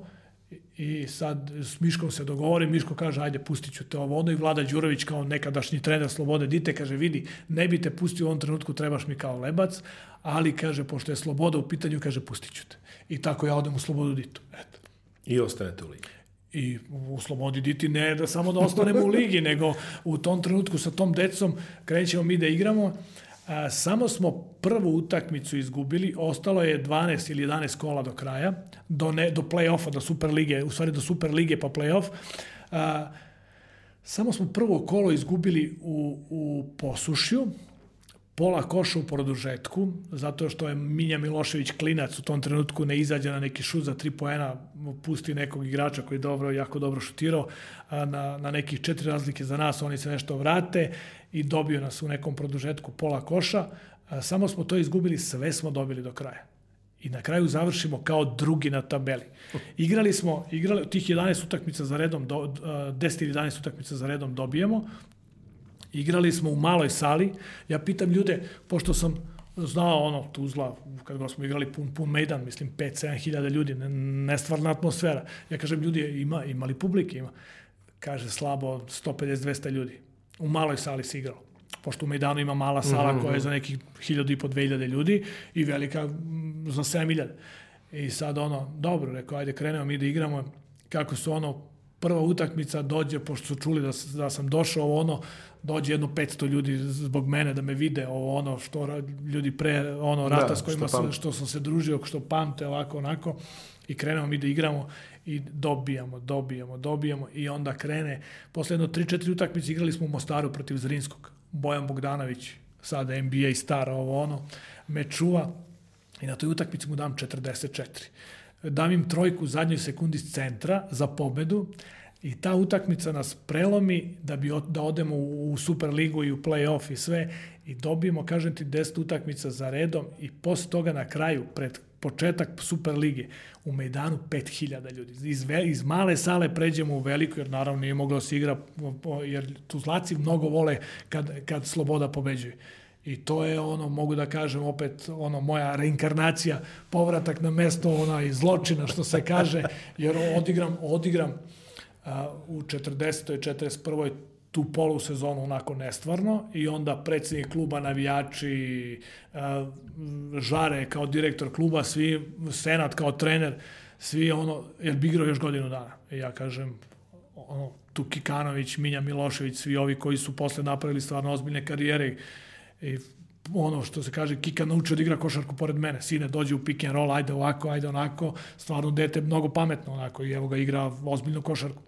I sad s Miškom se dogovori, Miško kaže, ajde, pustit ću te ovo ono i Vlada Đurović kao nekadašnji trener Slobode Dite, kaže, vidi, ne bi te pustio u ovom trenutku, trebaš mi kao lebac, ali, kaže, pošto je Sloboda u pitanju, kaže, pustit ću te. I tako ja odem u Slobodu Ditu. Eto. I ostanete u ligi. I u Slobodi Diti ne da samo da ostanemo u ligi, nego u tom trenutku sa tom decom krećemo mi da igramo. A, samo smo prvu utakmicu izgubili, ostalo je 12 ili 11 kola do kraja, do, ne, do play-offa, do Super lige, u stvari do Super lige pa play-off. A, samo smo prvo kolo izgubili u, u Posušju, pola koša u produžetku, zato što je Minja Milošević klinac u tom trenutku ne izađe na neki šut za tri poena, pusti nekog igrača koji je dobro, jako dobro šutirao, na, na nekih četiri razlike za nas, oni se nešto vrate i dobio nas u nekom produžetku pola koša. Samo smo to izgubili, sve smo dobili do kraja. I na kraju završimo kao drugi na tabeli. Igrali smo, igrali, tih 11 utakmica za redom, do, 10 ili 11 utakmica za redom dobijemo. Igrali smo u maloj sali. Ja pitam ljude, pošto sam znao ono, Tuzla, kad ga smo igrali pun, pun mejdan, mislim 5-7 hiljada ljudi, nestvarna atmosfera. Ja kažem, ljudi, ima, ima li publike? Ima. Kaže, slabo 150-200 ljudi u maloj sali se igralo. Pošto u Mejdanu ima mala sala mm -hmm. koja je za nekih hiljadu i po dve hiljade ljudi i velika za 7000. I sad ono, dobro, rekao, ajde krenemo mi da igramo kako su ono prva utakmica dođe, pošto su čuli da, da sam došao ovo ono, dođe jedno 500 ljudi zbog mene da me vide ovo ono što ljudi pre ono rata da, s kojima što, sam, što sam se družio, što pamte ovako onako i krenemo mi da igramo i dobijamo, dobijamo, dobijamo i onda krene, posle jedno 3-4 utakmice igrali smo u Mostaru protiv Zrinskog, Bojan Bogdanović, sada NBA star, ovo ono, me čuva i na toj utakmici mu dam 44. Dam im trojku u zadnjoj sekundi s centra za pobedu i ta utakmica nas prelomi da bi da odemo u, u Superligu i u play-off i sve i dobijemo, kažem ti, 10 utakmica za redom i posle toga na kraju, pred početak Super lige, u Mejdanu 5000 ljudi. Iz, ve, iz male sale pređemo u veliku, jer naravno nije moglo da se igra, jer Tuzlaci mnogo vole kad, kad Sloboda pobeđuje. I to je ono, mogu da kažem opet, ono, moja reinkarnacija, povratak na mesto onaj zločina, što se kaže, jer odigram, odigram u 40. i 41 tu polusezonu onako nestvarno i onda predsednik kluba, navijači, Žare kao direktor kluba, svi, Senat kao trener, svi ono, jer bi igrao još godinu dana. I ja kažem, ono, tu Kikanović, Minja Milošević, svi ovi koji su posle napravili stvarno ozbiljne karijere i ono što se kaže, Kika naučio da igra košarku pored mene, sine dođe u pick and roll, ajde ovako, ajde onako, stvarno dete mnogo pametno onako i evo ga igra ozbiljnu košarku.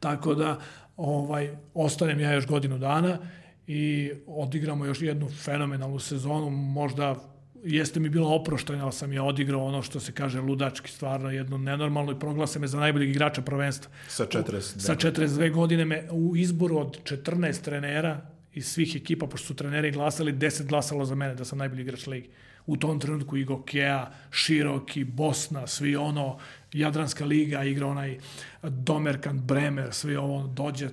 Tako da, ovaj, ostanem ja još godinu dana i odigramo još jednu fenomenalnu sezonu, možda jeste mi bilo oprošteno, ali sam je odigrao ono što se kaže ludački, stvarno jedno nenormalno i proglase me za najboljeg igrača prvenstva. Sa 42. Sa 42 godine me u izboru od 14 trenera iz svih ekipa, pošto su treneri glasali, 10 glasalo za mene da sam najbolji igrač ligi. U tom trenutku i Gokea, Široki, Bosna, svi ono, Jadranska liga, igra onaj Domerkan, Bremer, svi ovo, dođe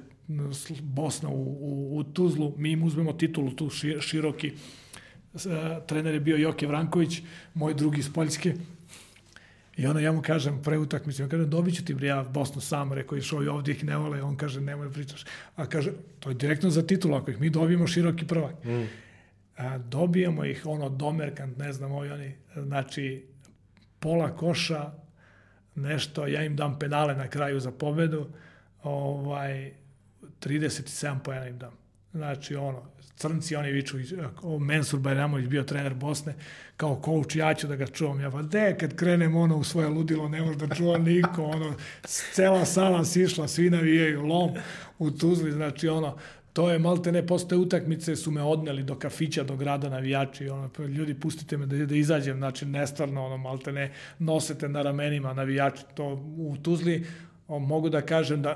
Bosna u, u, u Tuzlu, mi im uzmemo titulu tu Široki, trener je bio Joke Vranković, moj drugi iz Poljske, I onda ja mu kažem, pre utakmice, on kaže, dobit ću ti ja Bosnu sam, rekao, i ovdje ih ne vole, on kaže, nemoj pričaš. A kaže, to je direktno za titulu, ako ih mi dobijemo široki prvak. Mm. A, dobijemo ih, ono, Domerkant, ne znam, ovi oni, znači, pola koša, nešto, ja im dam penale na kraju za pobedu, ovaj, 37 pojena im dam. Znači, ono, crnci, oni viču, Mensur Bajramović bio trener Bosne, kao coach, ja ću da ga čuvam. Ja pa de, kad krenem ono u svoje ludilo, ne može da čuva niko, ono, cela sala sišla, svi navijaju, lom u Tuzli, znači ono, to je malte ne, posle utakmice su me odneli do kafića, do grada navijači, ono, pa ljudi pustite me da, da izađem, znači nestvarno, ono, malte ne, nosete na ramenima navijači, to u Tuzli, on, mogu da kažem da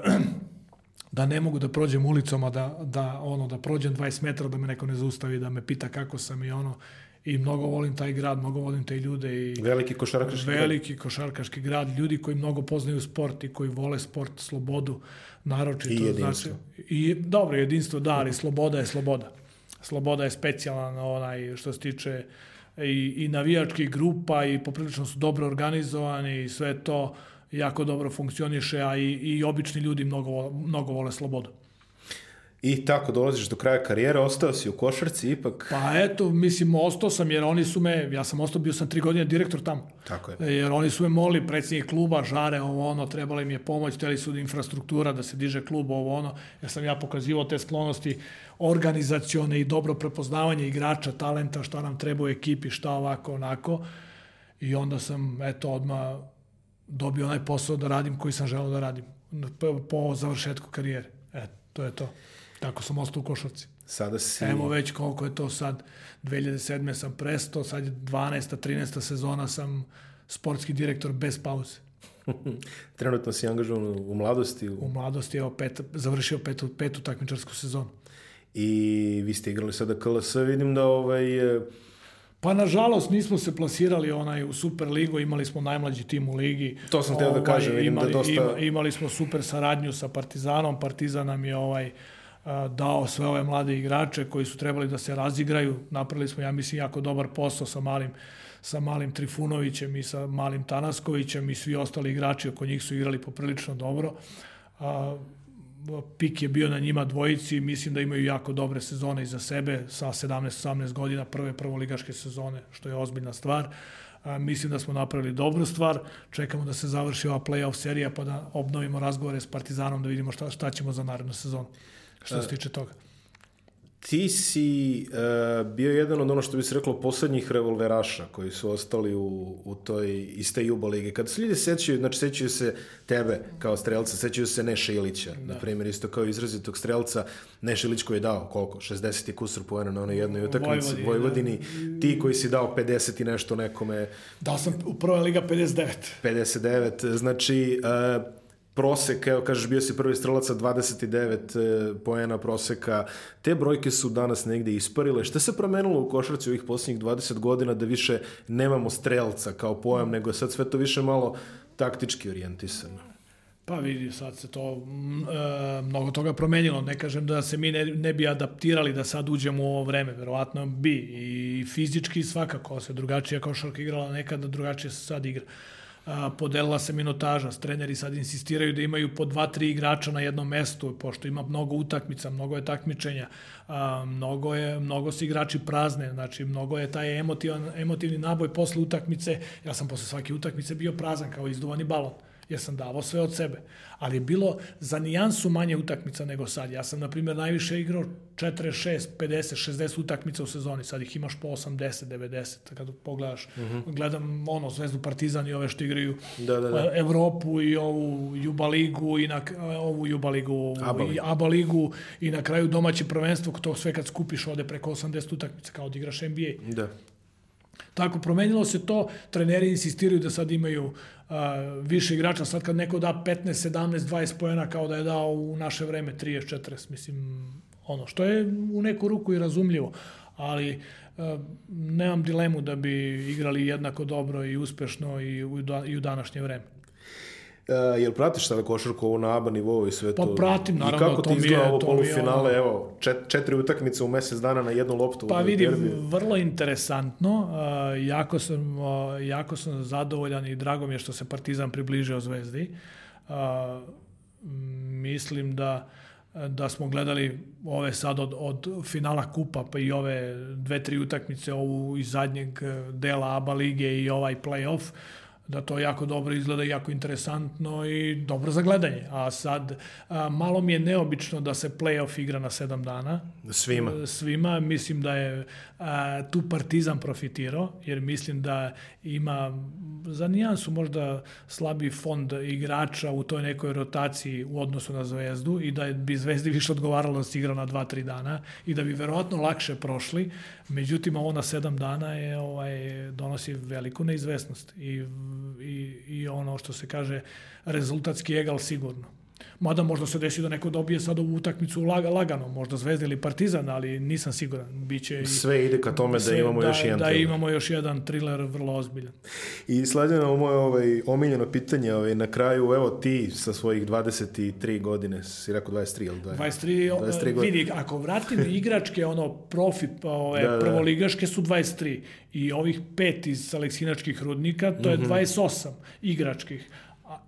da ne mogu da prođem ulicom, a da, da, ono, da prođem 20 metara, da me neko ne zaustavi, da me pita kako sam i ono, i mnogo volim taj grad, mnogo volim te ljude. I veliki košarkaški veliki grad. košarkaški grad, ljudi koji mnogo poznaju sport i koji vole sport, slobodu, naročito. I jedinstvo. Znači, I, dobro, jedinstvo da, ali sloboda je sloboda. Sloboda je specijalan onaj, što se tiče i, i navijačkih grupa i poprilično su dobro organizovani i sve to jako dobro funkcioniše, a i, i obični ljudi mnogo, mnogo vole slobodu. I tako dolaziš do kraja karijere, ostao si u košarci ipak. Pa eto, mislim, ostao sam jer oni su me, ja sam ostao, bio sam tri godine direktor tamo. Tako je. Jer oni su me molili, predsjednik kluba, žare, ovo ono, trebala im je pomoć, hteli su infrastruktura, da se diže klub, ovo ono, jer sam ja pokazivao te sklonosti organizacione i dobro prepoznavanje igrača, talenta, šta nam treba u ekipi, šta ovako, onako. I onda sam, eto, odmah dobio onaj posao da radim koji sam želeo da radim po, po završetku karijere. E, to je to. Tako sam ostao u košarci. Sada si... Evo već koliko je to sad. 2007. sam presto, sad je 12. 13. sezona sam sportski direktor bez pauze. Trenutno si angažovan u mladosti? U, u mladosti, evo, pet, završio petu, petu takmičarsku sezonu. I vi ste igrali sada KLS, vidim da ovaj, Pa nažalost nismo se plasirali onaj u Super ligu, imali smo najmlađi tim u ligi. To sam teo da ovaj, kažem, vidim imali, da dosta... Ima, imali smo super saradnju sa Partizanom, Partizan nam je ovaj dao sve ove mlade igrače koji su trebali da se razigraju. Napravili smo, ja mislim, jako dobar posao sa malim sa malim Trifunovićem i sa malim Tanaskovićem i svi ostali igrači oko njih su igrali poprilično dobro. A, pik je bio na njima dvojici, mislim da imaju jako dobre sezone iza sebe sa 17-18 godina, prve prvoligaške sezone, što je ozbiljna stvar. A, mislim da smo napravili dobru stvar, čekamo da se završi ova play-off serija pa da obnovimo razgovore s Partizanom da vidimo šta, šta ćemo za narednu sezonu što se tiče toga ti si uh, bio jedan od ono što bi se reklo poslednjih revolveraša koji su ostali u, u toj iste Juba lige. Kad se ljudi sećaju, znači sećaju se tebe kao strelca, sećaju se Neša Ilića, da. na primjer, isto kao izrazitog strelca, Neša Ilić koji je dao koliko? 60 i kusur poena na onoj jednoj utakmici Vojvodini, Vojvodini. Da. Ti koji si dao 50 i nešto nekome. Dao sam u prvoj liga 59. 59, znači uh, prosek, evo kažeš bio si prvi strelac sa 29 e, poena proseka, te brojke su danas negde isparile. Šta se promenilo u košarci ovih posljednjih 20 godina da više nemamo strelca kao pojam, nego je sad sve to više malo taktički orijentisano? Pa vidi, sad se to e, mnogo toga promenilo. Ne kažem da se mi ne, ne bi adaptirali da sad uđemo u ovo vreme. Verovatno bi. I fizički svakako se drugačija košarka igrala nekada, drugačije se sad igra podelila se minutaža. Treneri sad insistiraju da imaju po dva, tri igrača na jednom mestu, pošto ima mnogo utakmica, mnogo je takmičenja, mnogo, je, mnogo se igrači prazne, znači mnogo je taj emotivan, emotivni naboj posle utakmice. Ja sam posle svake utakmice bio prazan kao izduvani balon jer sam davao sve od sebe. Ali je bilo za nijansu manje utakmica nego sad. Ja sam, na primjer, najviše igrao 46, 50, 60 utakmica u sezoni. Sad ih imaš po 80, 90. Kad pogledaš, uh mhm. -huh. gledam ono, Zvezdu Partizan i ove što igraju da, da, da. Evropu i ovu Juba ligu i na, ovu Juba ligu, Aba, i Aba ligu i na kraju domaće prvenstvo, to sve kad skupiš ode preko 80 utakmica kao da igraš NBA. Da. Tako, promenilo se to, treneri insistiraju da sad imaju a, više igrača, sad kad neko da 15, 17, 20 pojena kao da je dao u naše vreme 30, 40, mislim, ono, što je u neku ruku i razumljivo, ali a, nemam dilemu da bi igrali jednako dobro i uspešno i u, i u današnje vreme. Uh, jel pratiš sada košarku ovo na ABA nivou i sve pa, to? Pa pratim, naravno. I kako ti izgleda ovo polufinale, evo, čet, četiri utakmice u mesec dana na jednu loptu? Pa vidim, vrlo interesantno. Uh, jako, sam, uh, jako sam zadovoljan i drago mi je što se Partizan približio Zvezdi. Uh, mislim da da smo gledali ove sad od, od finala kupa pa i ove dve, tri utakmice ovu iz zadnjeg dela ABA lige i ovaj play-off da to jako dobro izgleda, jako interesantno i dobro za gledanje. A sad, a, malo mi je neobično da se playoff igra na sedam dana. Svima. Svima. Mislim da je a, tu Partizan profitirao, jer mislim da ima za nijansu možda slabi fond igrača u toj nekoj rotaciji u odnosu na Zvezdu i da bi Zvezdi više odgovaralo da se igra na 2-3 dana i da bi verovatno lakše prošli. Međutim, ovo na 7 dana je, ovaj, donosi veliku neizvesnost i, i, i ono što se kaže rezultatski egal sigurno. Mada možda se desi da neko dobije sad ovu utakmicu lag, lagano, možda Zvezda ili Partizan, ali nisam siguran. Biće i, Sve ide ka tome da sve, da imamo da, još jedan Da thriller. imamo još jedan thriller vrlo ozbiljan. I slađeno moje ovaj, omiljeno pitanje, ovaj, na kraju, evo ti sa svojih 23 godine, si rekao 23 ili 20? 23, 23 godine. vidi, ako vratim igračke, ono, profi, ove, da, da. prvoligaške su 23 i ovih pet iz Aleksinačkih rudnika, to je mm -hmm. 28 igračkih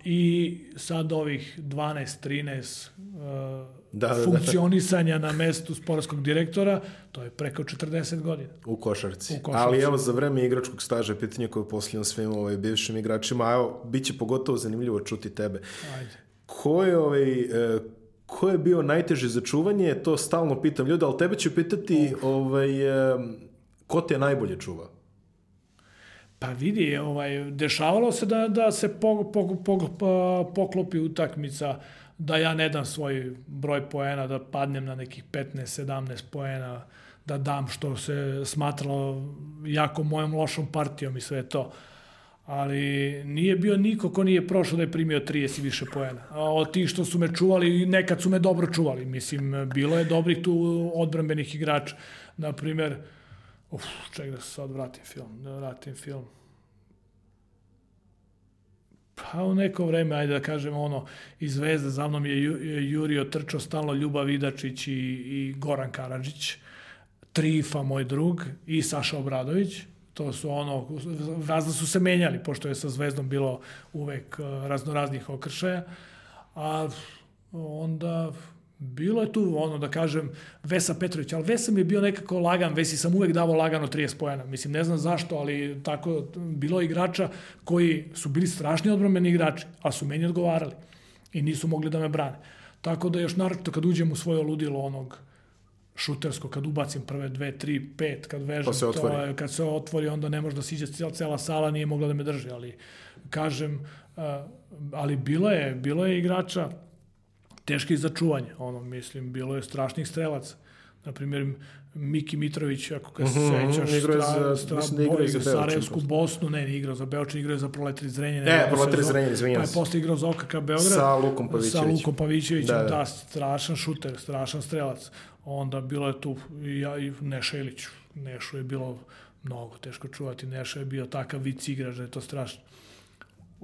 i sad ovih 12, 13 uh, da, da, funkcionisanja da. na mestu sportskog direktora, to je preko 40 godina. U košarci. U košarci. Ali evo za vreme igračkog staža pitanje koje posljedno svim ovaj, bivšim igračima, evo, bit će pogotovo zanimljivo čuti tebe. Ajde. Ko je ovaj, e, ko je bio najteže za čuvanje, to stalno pitam ljude, ali tebe ću pitati ovaj, ko te najbolje čuva? Pa vidi, ovaj, dešavalo se da, da se po, po, po, po, poklopi utakmica, da ja ne dam svoj broj poena, da padnem na nekih 15-17 poena, da dam što se smatralo jako mojom lošom partijom i sve to. Ali nije bio niko ko nije prošao da je primio 30 i više poena. A od tih što su me čuvali, nekad su me dobro čuvali. Mislim, bilo je dobrih tu odbranbenih igrača. Naprimer, Uf, ček da se sad vratim film, da vratim film. Pa u neko vreme, ajde da kažemo ono, iz Zvezde za mnom je Jurio trčao stalno Ljubav Vidačić i, i Goran Karadžić, Trifa, moj drug, i Saša Obradović. To su ono, razno su se menjali, pošto je sa Zvezdom bilo uvek eh, raznoraznih okršaja. A onda bilo je tu, ono da kažem, Vesa Petrović, ali Vesa mi je bio nekako lagan, Vesi sam uvek davao lagano 30 pojena. Mislim, ne znam zašto, ali tako, bilo je igrača koji su bili strašni odbromeni igrači, a su meni odgovarali i nisu mogli da me brane. Tako da još naročito kad uđem u svoje ludilo onog šutersko, kad ubacim prve dve, tri, pet, kad vežem, se otvori. to je, kad se otvori, onda ne može da siđe cela, cela sala, nije mogla da me drži, ali kažem, uh, ali bilo je, bilo je igrača teški za čuvanje, ono, mislim, bilo je strašnih strelaca. Na primjer, Miki Mitrović, ako ga se -hmm, sećaš, igra za, stra, mislim, da igra za Sarajevsku Bosnu, ne, ne igrao za Beočin, igrao za Proletari Zrenjanin. Ne, Proletari Zrenjanin, izvinjam Pa je posle igrao za OKK Beograd. Sa Lukom Pavićevićem. Sa Lukom Pavićevićem, da, da. da, strašan šuter, strašan strelac. Onda bilo je tu i, ja, i Neša Ilić. Nešu je bilo mnogo teško čuvati. Neša je bio takav vic igrač da je to strašno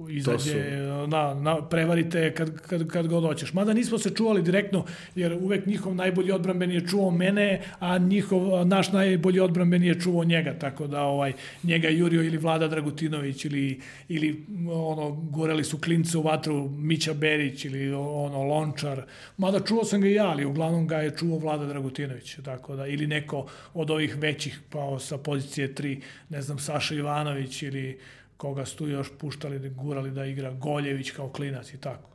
izađe, su... na, na, prevarite kad, kad, kad god hoćeš. Mada nismo se čuvali direktno, jer uvek njihov najbolji odbranbeni je čuvao mene, a njihov, naš najbolji odbranbeni je čuvao njega, tako da ovaj, njega Jurio ili Vlada Dragutinović ili, ili ono, goreli su klince u vatru Mića Berić ili ono, Lončar. Mada čuvao sam ga i ja, ali uglavnom ga je čuvao Vlada Dragutinović, tako da, ili neko od ovih većih, pa sa pozicije 3, ne znam, Saša Ivanović ili koga su tu još puštali, da gurali da igra Goljević kao klinac i tako.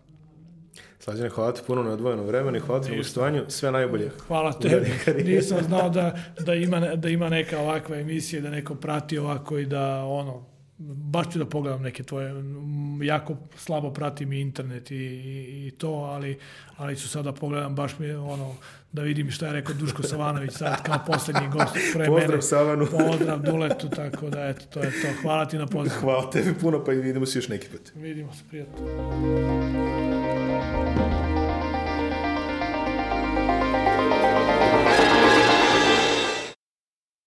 Slađane, hvala ti puno na odvojeno vremena i hvala ti na gostovanju. Sve najbolje. Hvala tebi. Nisam znao da, da, ima, da ima neka ovakva emisija, da neko prati ovako i da ono, baš ću da pogledam neke tvoje, jako slabo pratim i internet i, i, i to, ali, ali ću sada da pogledam, baš mi ono, da vidim šta je rekao Duško Savanović sad kao poslednji gost pre Pozdrav mene. Savanu. Pozdrav Duletu, tako da eto, to je to. Hvala ti na pozdrav. Hvala tebi puno, pa i vidimo se još neki put. Vidimo se, prijatno.